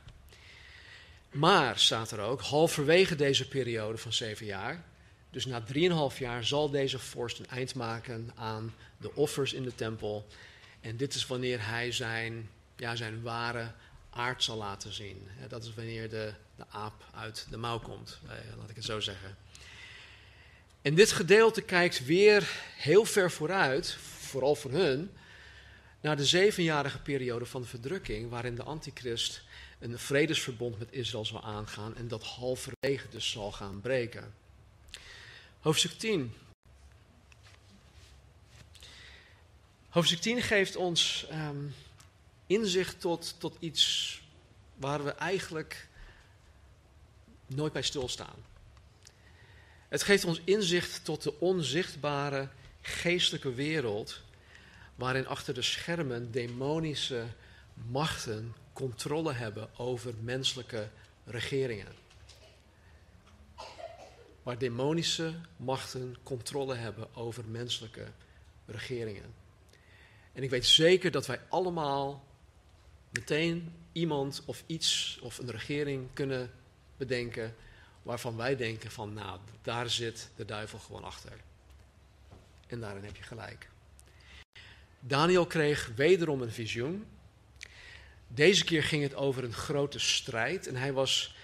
Maar, staat er ook, halverwege deze periode van zeven jaar, dus na drieënhalf jaar, zal deze vorst een eind maken aan de offers in de tempel. En dit is wanneer hij zijn, ja, zijn ware aard zal laten zien. Dat is wanneer de, de aap uit de mouw komt, eh, laat ik het zo zeggen. En dit gedeelte kijkt weer heel ver vooruit, vooral voor hun, naar de zevenjarige periode van de verdrukking, waarin de antichrist een vredesverbond met Israël zal aangaan en dat halverwege dus zal gaan breken. Hoofdstuk 10. Hoofdstuk 10 geeft ons um, inzicht tot, tot iets waar we eigenlijk nooit bij stilstaan. Het geeft ons inzicht tot de onzichtbare geestelijke wereld waarin achter de schermen demonische machten controle hebben over menselijke regeringen. Waar demonische machten controle hebben over menselijke regeringen. En ik weet zeker dat wij allemaal meteen iemand of iets of een regering kunnen bedenken waarvan wij denken van nou, daar zit de duivel gewoon achter. En daarin heb je gelijk. Daniel kreeg wederom een visioen. Deze keer ging het over een grote strijd en hij was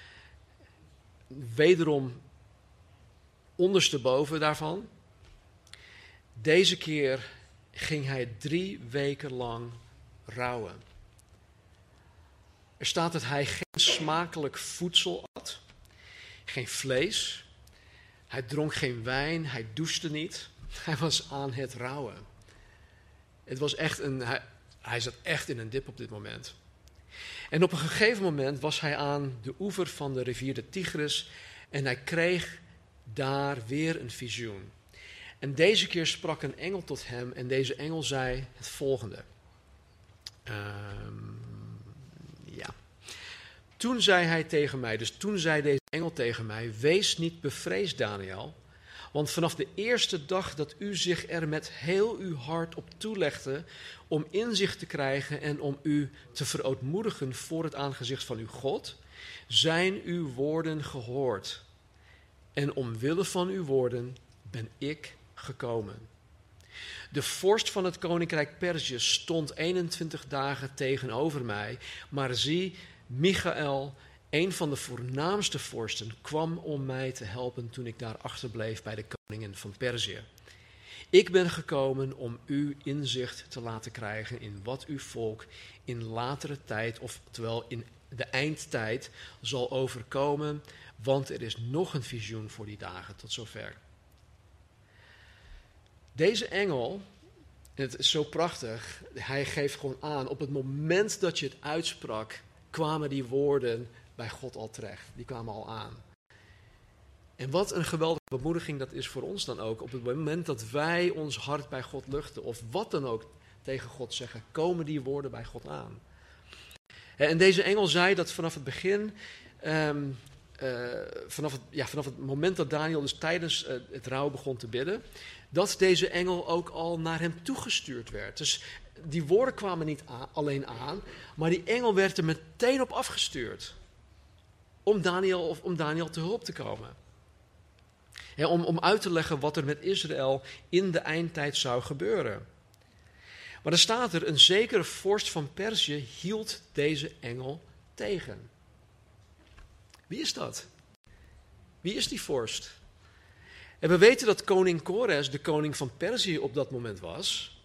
wederom ondersteboven daarvan. Deze keer ging hij drie weken lang rouwen. Er staat dat hij geen smakelijk voedsel at, geen vlees. Hij dronk geen wijn, hij douchte niet. Hij was aan het rouwen. Het was echt een, hij, hij zat echt in een dip op dit moment. En op een gegeven moment was hij aan de oever van de rivier de Tigris en hij kreeg daar weer een visioen. En deze keer sprak een engel tot hem en deze engel zei het volgende. Um, ja. Toen zei hij tegen mij, dus toen zei deze engel tegen mij, wees niet bevreesd Daniel, want vanaf de eerste dag dat u zich er met heel uw hart op toelegde om inzicht te krijgen en om u te verootmoedigen voor het aangezicht van uw God, zijn uw woorden gehoord. En omwille van uw woorden ben ik gekomen. De vorst van het koninkrijk Perzië stond 21 dagen tegenover mij, maar zie, Michael, een van de voornaamste vorsten, kwam om mij te helpen toen ik daar achterbleef bij de koningen van Perzië. Ik ben gekomen om u inzicht te laten krijgen in wat uw volk in latere tijd, oftewel in de eindtijd, zal overkomen, want er is nog een visioen voor die dagen tot zover. Deze engel, en het is zo prachtig, hij geeft gewoon aan, op het moment dat je het uitsprak, kwamen die woorden bij God al terecht. Die kwamen al aan. En wat een geweldige bemoediging dat is voor ons dan ook. Op het moment dat wij ons hart bij God luchten, of wat dan ook tegen God zeggen, komen die woorden bij God aan. En deze engel zei dat vanaf het begin, ehm, eh, vanaf, het, ja, vanaf het moment dat Daniel dus tijdens uh, het rouw begon te bidden, dat deze engel ook al naar hem toegestuurd werd. Dus die woorden kwamen niet alleen aan, maar die engel werd er meteen op afgestuurd. Om Daniel, of om Daniel te hulp te komen. om, om uit te leggen wat er met Israël in de eindtijd zou gebeuren. Maar er staat er, een zekere vorst van Perzië hield deze engel tegen. Wie is dat? Wie is die vorst? En we weten dat koning Kores de koning van Perzië op dat moment was.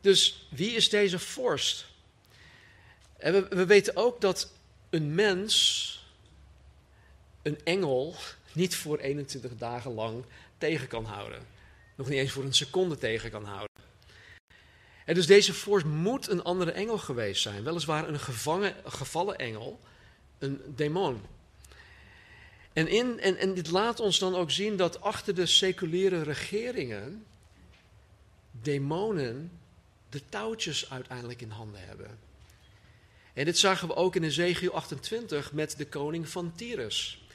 Dus wie is deze vorst? En we, we weten ook dat een mens, een engel, niet voor 21 dagen lang tegen kan houden. Nog niet eens voor een seconde tegen kan houden. En dus deze vorst moet een andere engel geweest zijn. Weliswaar een gevangen, gevallen engel, een demon. En, in, en, en dit laat ons dan ook zien dat achter de seculiere regeringen demonen de touwtjes uiteindelijk in handen hebben. En dit zagen we ook in Ezekiel 28 met de koning van Tyrus.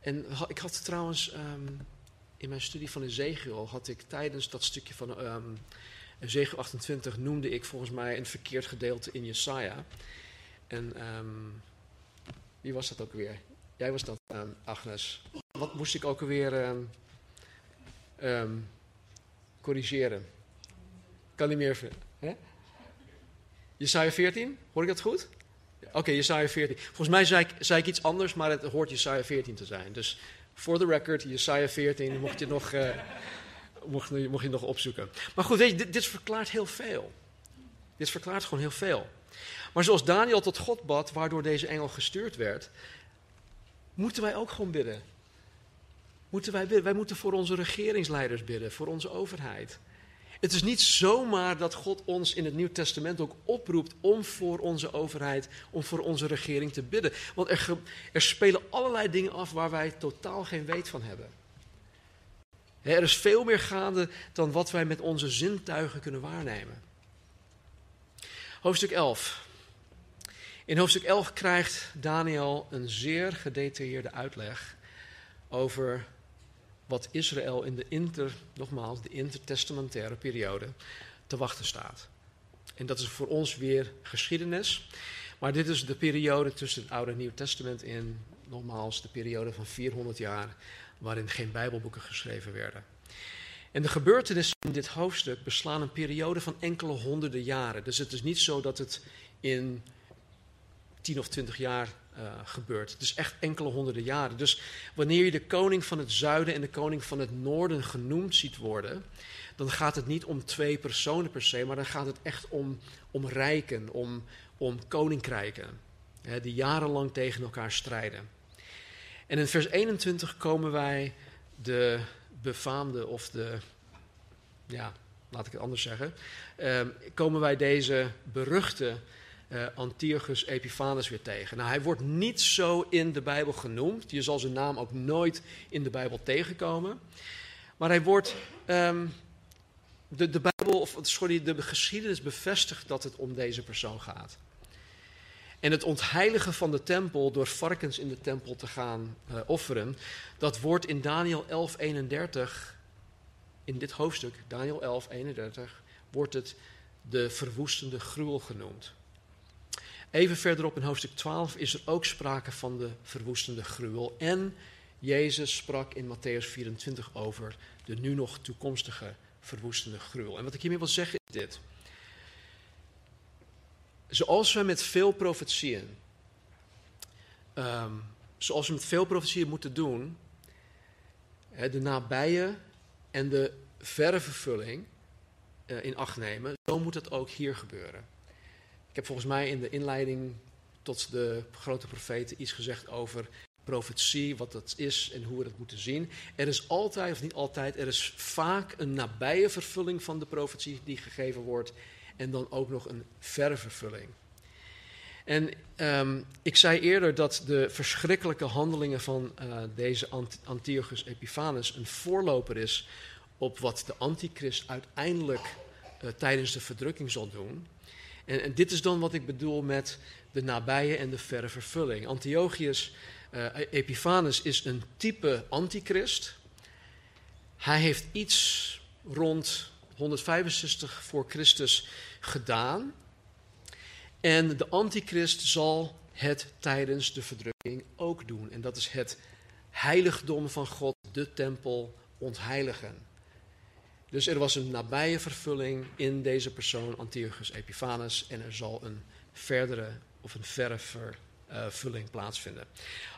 En ik had trouwens ehm, in mijn studie van Ezekiel, had ik tijdens dat stukje van um, Ezekiel 28 noemde ik volgens mij een verkeerd gedeelte in Jesaja. En um, wie was dat ook weer? Jij was dat, Agnes. Wat moest ik ook weer corrigeren? Kan niet meer. Hè? Jesaja 14, hoor ik dat goed? Oké, okay, Jesaja 14. Volgens mij zei ik, zei ik, iets anders, maar het hoort Jesaja 14 te zijn. Dus voor de record, Jesaja 14, mocht je nog, uh, mocht, je nog opzoeken. Maar goed, dit, dit verklaart heel veel. Dit verklaart gewoon heel veel. Maar zoals Daniel tot God bad, waardoor deze engel gestuurd werd, moeten wij ook gewoon bidden. Moeten wij. Wij moeten voor onze regeringsleiders bidden, voor onze overheid. Het is niet zomaar dat God ons in het Nieuw Testament ook oproept om voor onze overheid, om voor onze regering te bidden. Want er, er spelen allerlei dingen af waar wij totaal geen weet van hebben. Er is veel meer gaande dan wat wij met onze zintuigen kunnen waarnemen. Hoofdstuk 11. In hoofdstuk 11 krijgt Daniel een zeer gedetailleerde uitleg over wat Israël in de inter, nogmaals, de intertestamentaire periode te wachten staat. En dat is voor ons weer geschiedenis. Maar dit is de periode tussen het Oude en Nieuwe Testament in, nogmaals, de periode van 400 jaar, waarin geen Bijbelboeken geschreven werden. En de gebeurtenissen in dit hoofdstuk beslaan een periode van enkele honderden jaren. Dus het is niet zo dat het in 10 of 20 jaar uh, gebeurt. Is echt enkele honderden jaren. Dus wanneer je de koning van het zuiden en de koning van het noorden genoemd ziet worden, dan gaat het niet om twee personen per se, maar dan gaat het echt om, om rijken, om, om koninkrijken, hè, die jarenlang tegen elkaar strijden. En in vers 21 komen wij de befaamde of de, ja, laat ik het anders zeggen, uh, komen wij deze beruchte uh, Antiochus Epiphanes weer tegen. Nou, hij wordt niet zo in de Bijbel genoemd. Je zal zijn naam ook nooit in de Bijbel tegenkomen. Maar hij wordt. Um, de, de Bijbel, of sorry, de geschiedenis bevestigt dat het om deze persoon gaat. En het ontheiligen van de tempel door varkens in de tempel te gaan uh, offeren, dat wordt in Daniel 11:31, in dit hoofdstuk, Daniel 11:31, wordt het de verwoestende gruwel genoemd. Even verderop in hoofdstuk 12 is er ook sprake van de verwoestende gruwel. En Jezus sprak in Matthäus 24 over de nu nog toekomstige verwoestende gruwel. En wat ik hiermee wil zeggen is dit. Zoals we met veel profetieën, um, zoals we met veel profetieën moeten doen, de nabije en de verre vervulling uh, in acht nemen, zo moet het ook hier gebeuren. Ik heb volgens mij in de inleiding tot de grote profeten iets gezegd over profetie, wat dat is en hoe we dat moeten zien. Er is altijd, of niet altijd, er is vaak een nabije vervulling van de profetie die gegeven wordt. En dan ook nog een verre vervulling. En um, ik zei eerder dat de verschrikkelijke handelingen van uh, deze Antiochus Epiphanes een voorloper is op wat de antichrist uiteindelijk uh, tijdens de verdrukking zal doen. En, dit is dan wat ik bedoel met de nabije en de verre vervulling. Antiochus uh, Epiphanes is een type antichrist. Hij heeft iets rond 165 voor Christus gedaan. En de antichrist zal het tijdens de verdrukking ook doen. En dat is het heiligdom van God, de tempel, ontheiligen. Dus er was een nabije vervulling in deze persoon, Antiochus Epiphanes, en er zal een verdere of een verre vervulling plaatsvinden.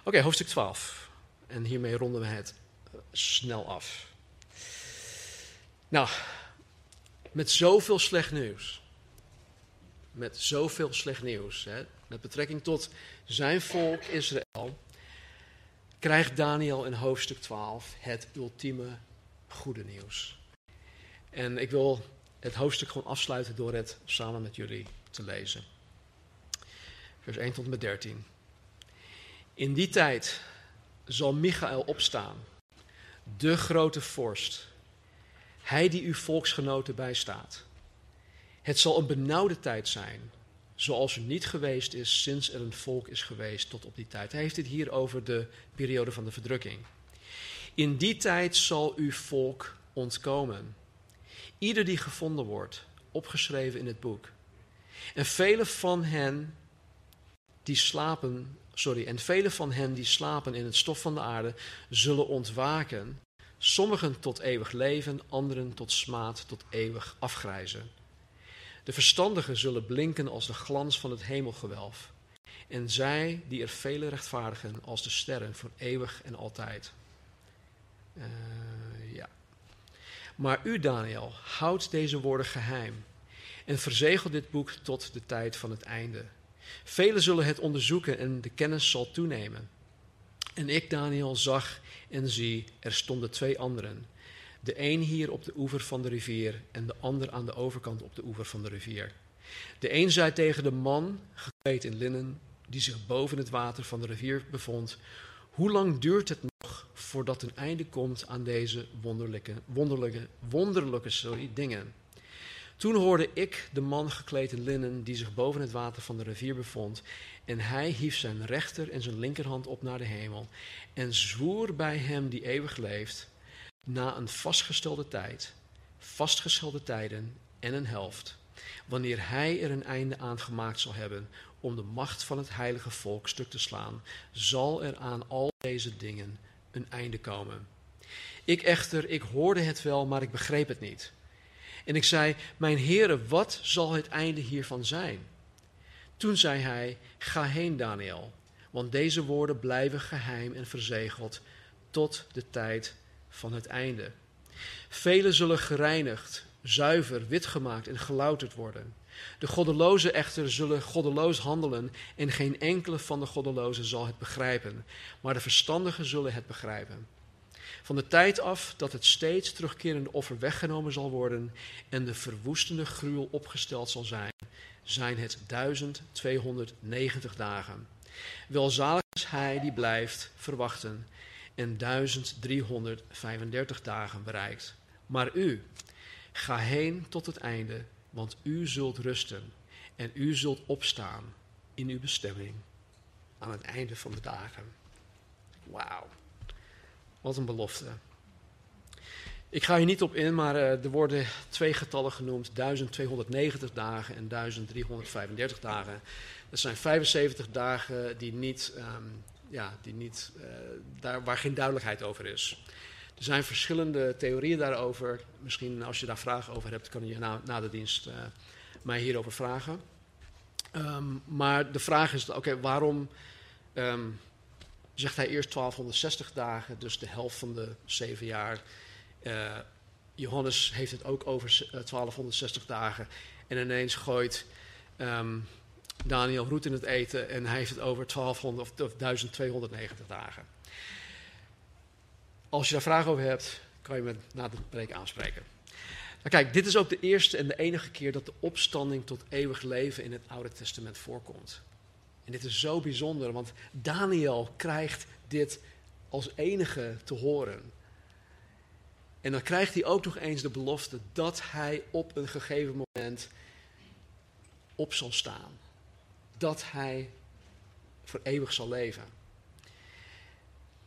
Oké, hoofdstuk 12. En hiermee ronden we het eh, snel af. Nou, met zoveel slecht nieuws. Met zoveel slecht nieuws. Hè, met betrekking tot zijn volk Israël. Krijgt Daniel in hoofdstuk 12 het ultieme goede nieuws. En ik wil het hoofdstuk gewoon afsluiten door het samen met jullie te lezen. Vers 1 tot en met 13. In die tijd zal Michael opstaan, de grote vorst, hij die uw volksgenoten bijstaat. Het zal een benauwde tijd zijn, zoals er niet geweest is sinds er een volk is geweest tot op die tijd. Hij heeft het hier over de periode van de verdrukking. In die tijd zal uw volk ontkomen. Ieder die gevonden wordt, opgeschreven in het boek. En vele van hen die slapen, sorry, en vele van hen die slapen in het stof van de aarde zullen ontwaken, sommigen tot eeuwig leven, anderen tot smaad, tot eeuwig afgrijzen. De verstandigen zullen blinken als de glans van het hemelgewelf, en zij die er vele rechtvaardigen als de sterren voor eeuwig en altijd. Uh. Maar u, Daniel, houdt deze woorden geheim en verzegel dit boek tot de tijd van het einde. Velen zullen het onderzoeken en de kennis zal toenemen. En ik, Daniel, zag en zie, er stonden twee anderen. De een hier op de oever van de rivier en de ander aan de overkant op de oever van de rivier. De een zei tegen de man, gekleed in linnen, die zich boven het water van de rivier bevond: Hoe lang duurt het voordat een einde komt aan deze wonderlijke, wonderlijke, wonderlijke sorry, dingen? Toen hoorde ik de man gekleed in linnen die zich boven het water van de rivier bevond. En hij hief zijn rechter en zijn linkerhand op naar de hemel. En zwoer bij hem die eeuwig leeft, na een vastgestelde tijd, vastgestelde tijden en een helft. Wanneer hij er een einde aan gemaakt zal hebben om de macht van het heilige volk stuk te slaan, zal er aan al deze dingen een einde komen. Ik echter, ik hoorde het wel, maar ik begreep het niet. En ik zei, mijn heren, wat zal het einde hiervan zijn? Toen zei hij, ga heen Daniel, want deze woorden blijven geheim en verzegeld tot de tijd van het einde. Velen zullen gereinigd, zuiver, wit gemaakt en gelouterd worden. De goddelozen echter zullen goddeloos handelen en geen enkele van de goddelozen zal het begrijpen, maar de verstandigen zullen het begrijpen. Van de tijd af dat het steeds terugkerende offer weggenomen zal worden en de verwoestende gruwel opgesteld zal zijn, zijn het 1290 dagen. Welzalig is hij die blijft verwachten en 1335 dagen bereikt. Maar u, ga heen tot het einde, want u zult rusten en u zult opstaan in uw bestemming aan het einde van de dagen. Wauw. Wat een belofte. Ik ga hier niet op in, maar uh, er worden twee getallen genoemd: 1290 dagen en 1335 dagen. Dat zijn 75 dagen die niet, um, ja, die niet, uh, daar, waar geen duidelijkheid over is. Er zijn verschillende theorieën daarover. Misschien als je daar vragen over hebt, kan je na, na de dienst uh, mij hierover vragen. Um, maar de vraag is: oké, waarom um, zegt hij eerst 1260 dagen, dus de helft van de zeven jaar. Uh, Johannes heeft het ook over 1260 eh, dagen. En ineens gooit um, Daniel roet in het eten en hij heeft het over 1200 of 1290 dagen. Als je daar vragen over hebt, kan je me na de preek aanspreken. Nou kijk, dit is ook de eerste en de enige keer dat de opstanding tot eeuwig leven in het Oude Testament voorkomt. En dit is zo bijzonder, want Daniel krijgt dit als enige te horen. En dan krijgt hij ook nog eens de belofte dat hij op een gegeven moment op zal staan. Dat hij voor eeuwig zal leven.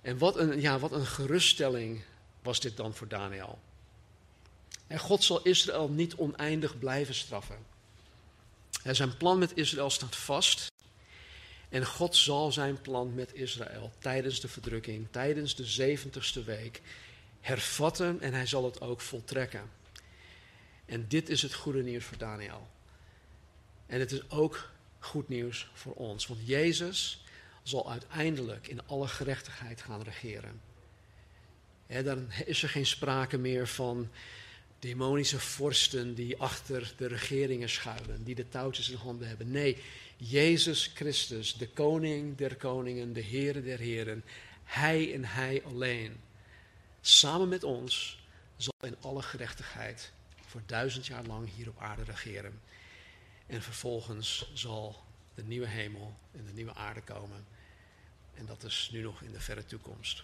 En wat een, ja, wat een geruststelling was dit dan voor Daniel. En God zal Israël niet oneindig blijven straffen. En zijn plan met Israël staat vast. En God zal zijn plan met Israël tijdens de verdrukking, tijdens de zeventigste week, hervatten en hij zal het ook voltrekken. En dit is het goede nieuws voor Daniel. En het is ook goed nieuws voor ons, want Jezus zal uiteindelijk in alle gerechtigheid gaan regeren. dan is er geen sprake meer van demonische vorsten die achter de regeringen schuilen, die de touwtjes in handen hebben. Nee, Jezus Christus, de koning der koningen, de Heere der heren, hij en hij alleen, samen met ons, zal in alle gerechtigheid voor duizend jaar lang hier op aarde regeren. En vervolgens zal de nieuwe hemel en de nieuwe aarde komen. En dat is nu nog in de verre toekomst.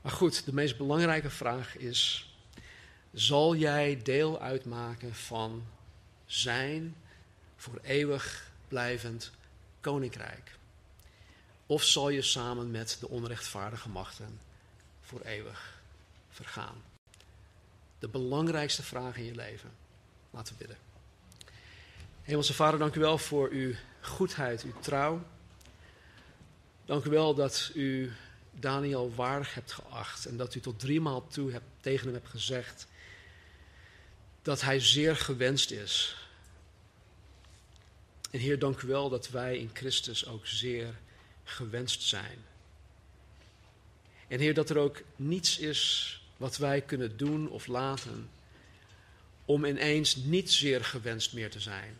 Maar goed, de meest belangrijke vraag is: zal jij deel uitmaken van zijn voor eeuwig blijvend koninkrijk? Of zal je samen met de onrechtvaardige machten voor eeuwig vergaan? De belangrijkste vraag in je leven. Laten we bidden. Hemelse Vader, dank u wel voor uw goedheid, uw trouw. Dank u wel dat u Daniel waardig hebt geacht en dat u tot driemaal toe hebt, tegen hem hebt gezegd dat hij zeer gewenst is. En Heer, dank u wel dat wij in Christus ook zeer gewenst zijn. En Heer, dat er ook niets is wat wij kunnen doen of laten om ineens niet zeer gewenst meer te zijn.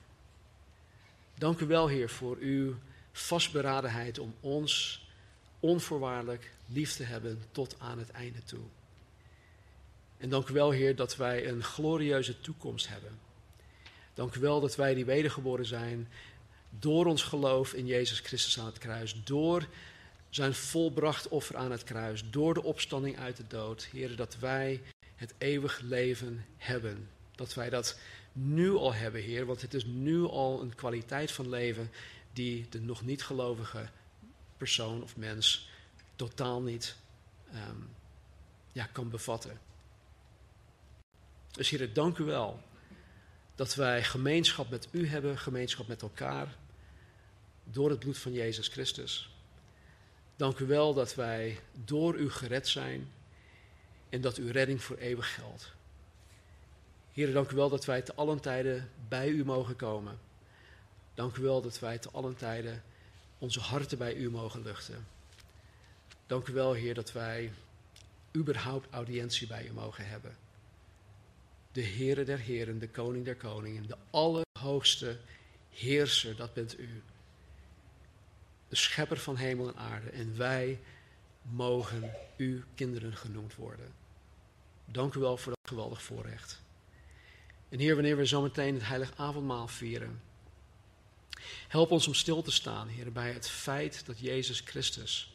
Dank u wel, Heer, voor uw vastberadenheid om ons onvoorwaardelijk lief te hebben tot aan het einde toe. En dank u wel, Heer, dat wij een glorieuze toekomst hebben. Dank u wel dat wij die wedergeboren zijn door ons geloof in Jezus Christus aan het kruis, door zijn volbracht offer aan het kruis, door de opstanding uit de dood. Heer, dat wij het eeuwig leven hebben. Dat wij dat nu al hebben, Heer, want het is nu al een kwaliteit van leven die de nog niet gelovige persoon of mens totaal niet um, ja, kan bevatten. Dus Heer, dank u wel dat wij gemeenschap met u hebben, gemeenschap met elkaar, door het bloed van Jezus Christus. Dank u wel dat wij door u gered zijn en dat uw redding voor eeuwig geldt. Heer, dank u wel dat wij te allen tijden bij u mogen komen. Dank u wel dat wij te allen tijden onze harten bij u mogen luchten. Dank u wel, Heer, dat wij überhaupt audiëntie bij u mogen hebben. De Heere der Heren, de Koning der Koningen, de Allerhoogste Heerser, dat bent u. De Schepper van hemel en aarde. En wij mogen uw kinderen genoemd worden. Dank u wel voor dat geweldig voorrecht. En Heer, wanneer we zometeen het heilig avondmaal vieren, help ons om stil te staan, Heer, bij het feit dat Jezus Christus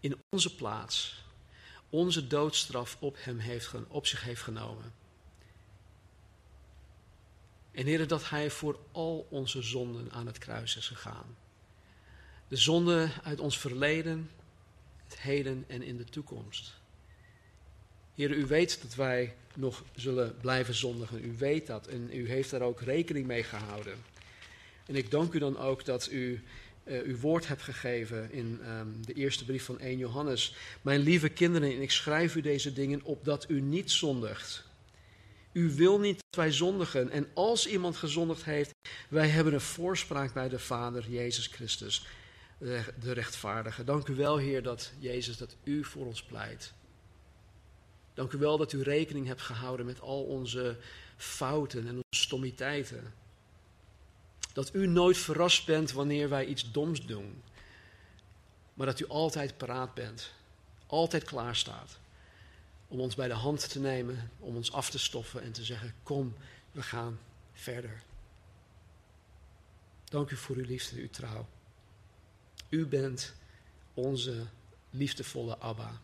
in onze plaats onze doodstraf op, hem heeft, op zich heeft genomen. En Heer, dat Hij voor al onze zonden aan het kruis is gegaan. De zonden uit ons verleden, het heden en in de toekomst. Heer, u weet dat wij nog zullen blijven zondigen. U weet dat en u heeft daar ook rekening mee gehouden. En ik dank u dan ook dat u uh, uw woord hebt gegeven in um, de eerste brief van 1 Johannes. Mijn lieve kinderen, ik schrijf u deze dingen opdat u niet zondigt. U wil niet dat wij zondigen. En als iemand gezondigd heeft, wij hebben een voorspraak bij de Vader, Jezus Christus, de rechtvaardige. Dank u wel, Heer, dat Jezus, dat u voor ons pleit. Dank u wel dat u rekening hebt gehouden met al onze fouten en onze stommiteiten. Dat u nooit verrast bent wanneer wij iets doms doen. Maar dat u altijd paraat bent. Altijd klaar staat. Om ons bij de hand te nemen, om ons af te stoffen en te zeggen: Kom, we gaan verder. Dank u voor uw liefde, uw trouw. U bent onze liefdevolle Abba,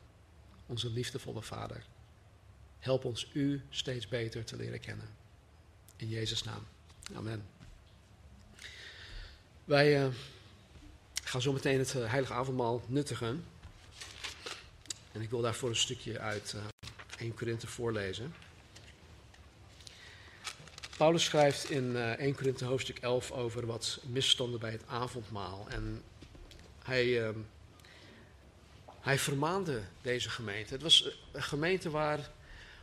onze liefdevolle Vader. Help ons u steeds beter te leren kennen. In Jezus' naam. Amen. Wij uh, gaan zo meteen het uh, heilige avondmaal nuttigen. En ik wil daarvoor een stukje uit uh, eh, 1 Korinthe voorlezen. Paulus schrijft in 1 Korinthe hoofdstuk 11 over wat misstanden bij het avondmaal. En hij, hij vermaande deze gemeente. Het was een gemeente waar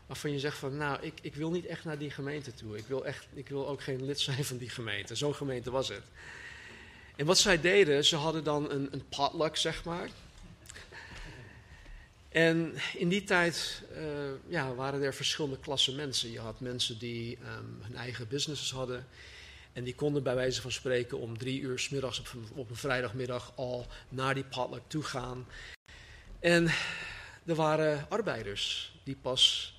waarvan je zegt van nou, ik, ik wil niet echt naar die gemeente toe. Ik wil, echt, ik wil ook geen lid zijn van die gemeente. Zo'n gemeente was het. En wat zij deden, ze hadden dan een, een potluck, zeg maar. En in die tijd uh, ja, waren er verschillende klassen mensen. Je had mensen die um, hun eigen businesses hadden. En die konden bij wijze van spreken om drie uur s middags op, op een vrijdagmiddag al naar die potluck toe gaan. En er waren arbeiders die pas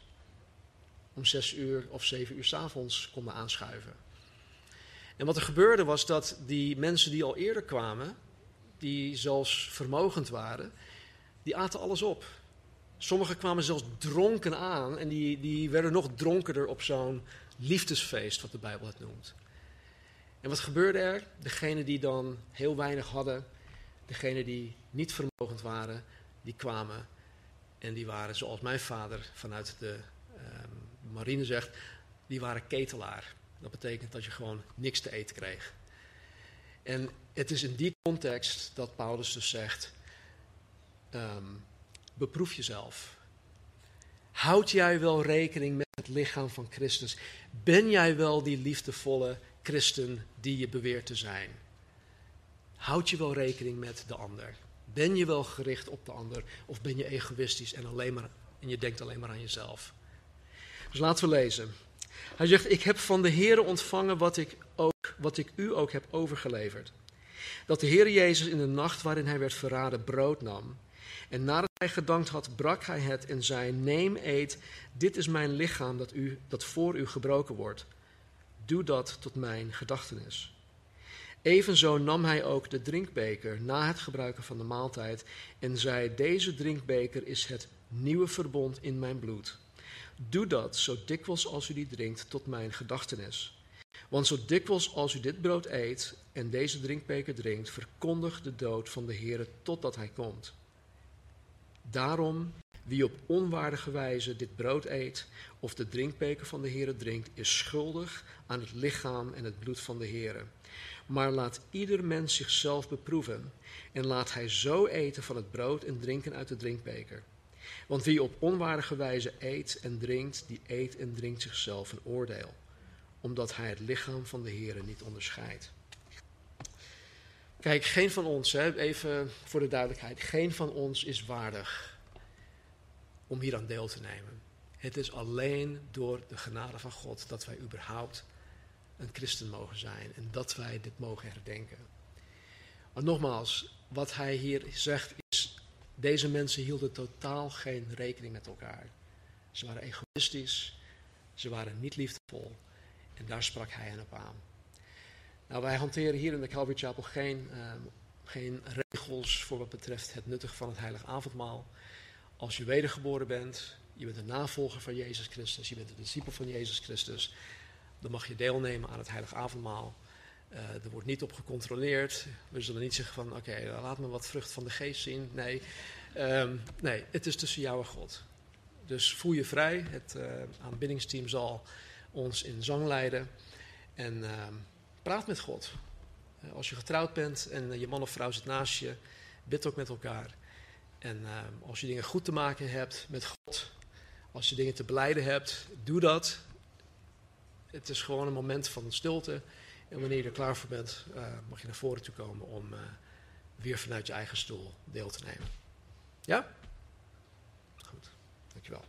om zes uur of zeven uur s avonds konden aanschuiven. En wat er gebeurde was dat die mensen die al eerder kwamen, die zelfs vermogend waren, die aten alles op. Sommigen kwamen zelfs dronken aan en die, die werden nog dronkerder op zo'n liefdesfeest, wat de Bijbel het noemt. En wat gebeurde er? Degenen die dan heel weinig hadden, degenen die niet vermogend waren, die kwamen en die waren, zoals mijn vader vanuit de ehm, marine zegt, die waren ketelaar. Dat betekent dat je gewoon niks te eten kreeg. En het is in die context dat Paulus dus zegt: um, beproef jezelf. Houd jij wel rekening met het lichaam van Christus? Ben jij wel die liefdevolle christen die je beweert te zijn? Houd je wel rekening met de ander? Ben je wel gericht op de ander? Of ben je egoïstisch en, alleen maar, en je denkt alleen maar aan jezelf? Dus laten we lezen. Hij zegt, ik heb van de Heere ontvangen wat ik, ook, wat ik u ook heb overgeleverd. Dat de Heer Jezus in de nacht waarin hij werd verraden brood nam. En nadat hij gedankt had, brak hij het en zei, neem, eet, dit is mijn lichaam dat, u, dat voor u gebroken wordt. Doe dat tot mijn gedachtenis. Evenzo nam hij ook de drinkbeker na het gebruiken van de maaltijd en zei, deze drinkbeker is het nieuwe verbond in mijn bloed. Doe dat zo dikwijls als u die drinkt tot mijn gedachtenis. Want zo dikwijls als u dit brood eet en deze drinkbeker drinkt, verkondigt de dood van de Heer totdat hij komt. Daarom, wie op onwaardige wijze dit brood eet of de drinkbeker van de Heer drinkt, is schuldig aan het lichaam en het bloed van de Heer. Maar laat ieder mens zichzelf beproeven en laat hij zo eten van het brood en drinken uit de drinkbeker. Want wie op onwaardige wijze eet en drinkt, die eet en drinkt zichzelf een oordeel, omdat hij het lichaam van de Heer niet onderscheidt. Kijk, geen van ons, hè, even voor de duidelijkheid, geen van ons is waardig om hier aan deel te nemen. Het is alleen door de genade van God dat wij überhaupt een christen mogen zijn en dat wij dit mogen herdenken. Maar nogmaals, wat hij hier zegt deze mensen hielden totaal geen rekening met elkaar. Ze waren egoïstisch, ze waren niet liefdevol en daar sprak hij hen op aan. Nou, wij hanteren hier in de Calvary Chapel geen, ehm, geen regels voor wat betreft het nuttigen van het heilig avondmaal. Als je wedergeboren bent, je bent een navolger van Jezus Christus, je bent een discipel van Jezus Christus, dan mag je deelnemen aan het heilig avondmaal. Uh, er wordt niet op gecontroleerd. We zullen niet zeggen van oké, laat me wat vrucht van de geest zien. Nee, um, nee, het is tussen jou en God. Dus voel je vrij. Het uh, aanbiddingsteam zal ons in zang leiden. En uh, praat met God. Uh, als je getrouwd bent en je man of vrouw zit naast je, bid ook met elkaar. En ehm, als je dingen goed te maken hebt met God, als je dingen te beleiden hebt, doe dat. Het is gewoon een moment van stilte. En wanneer je er klaar voor bent, eh, mag je naar voren toe komen om eh, weer vanuit je eigen stoel deel te nemen. Ja? Goed, dankjewel.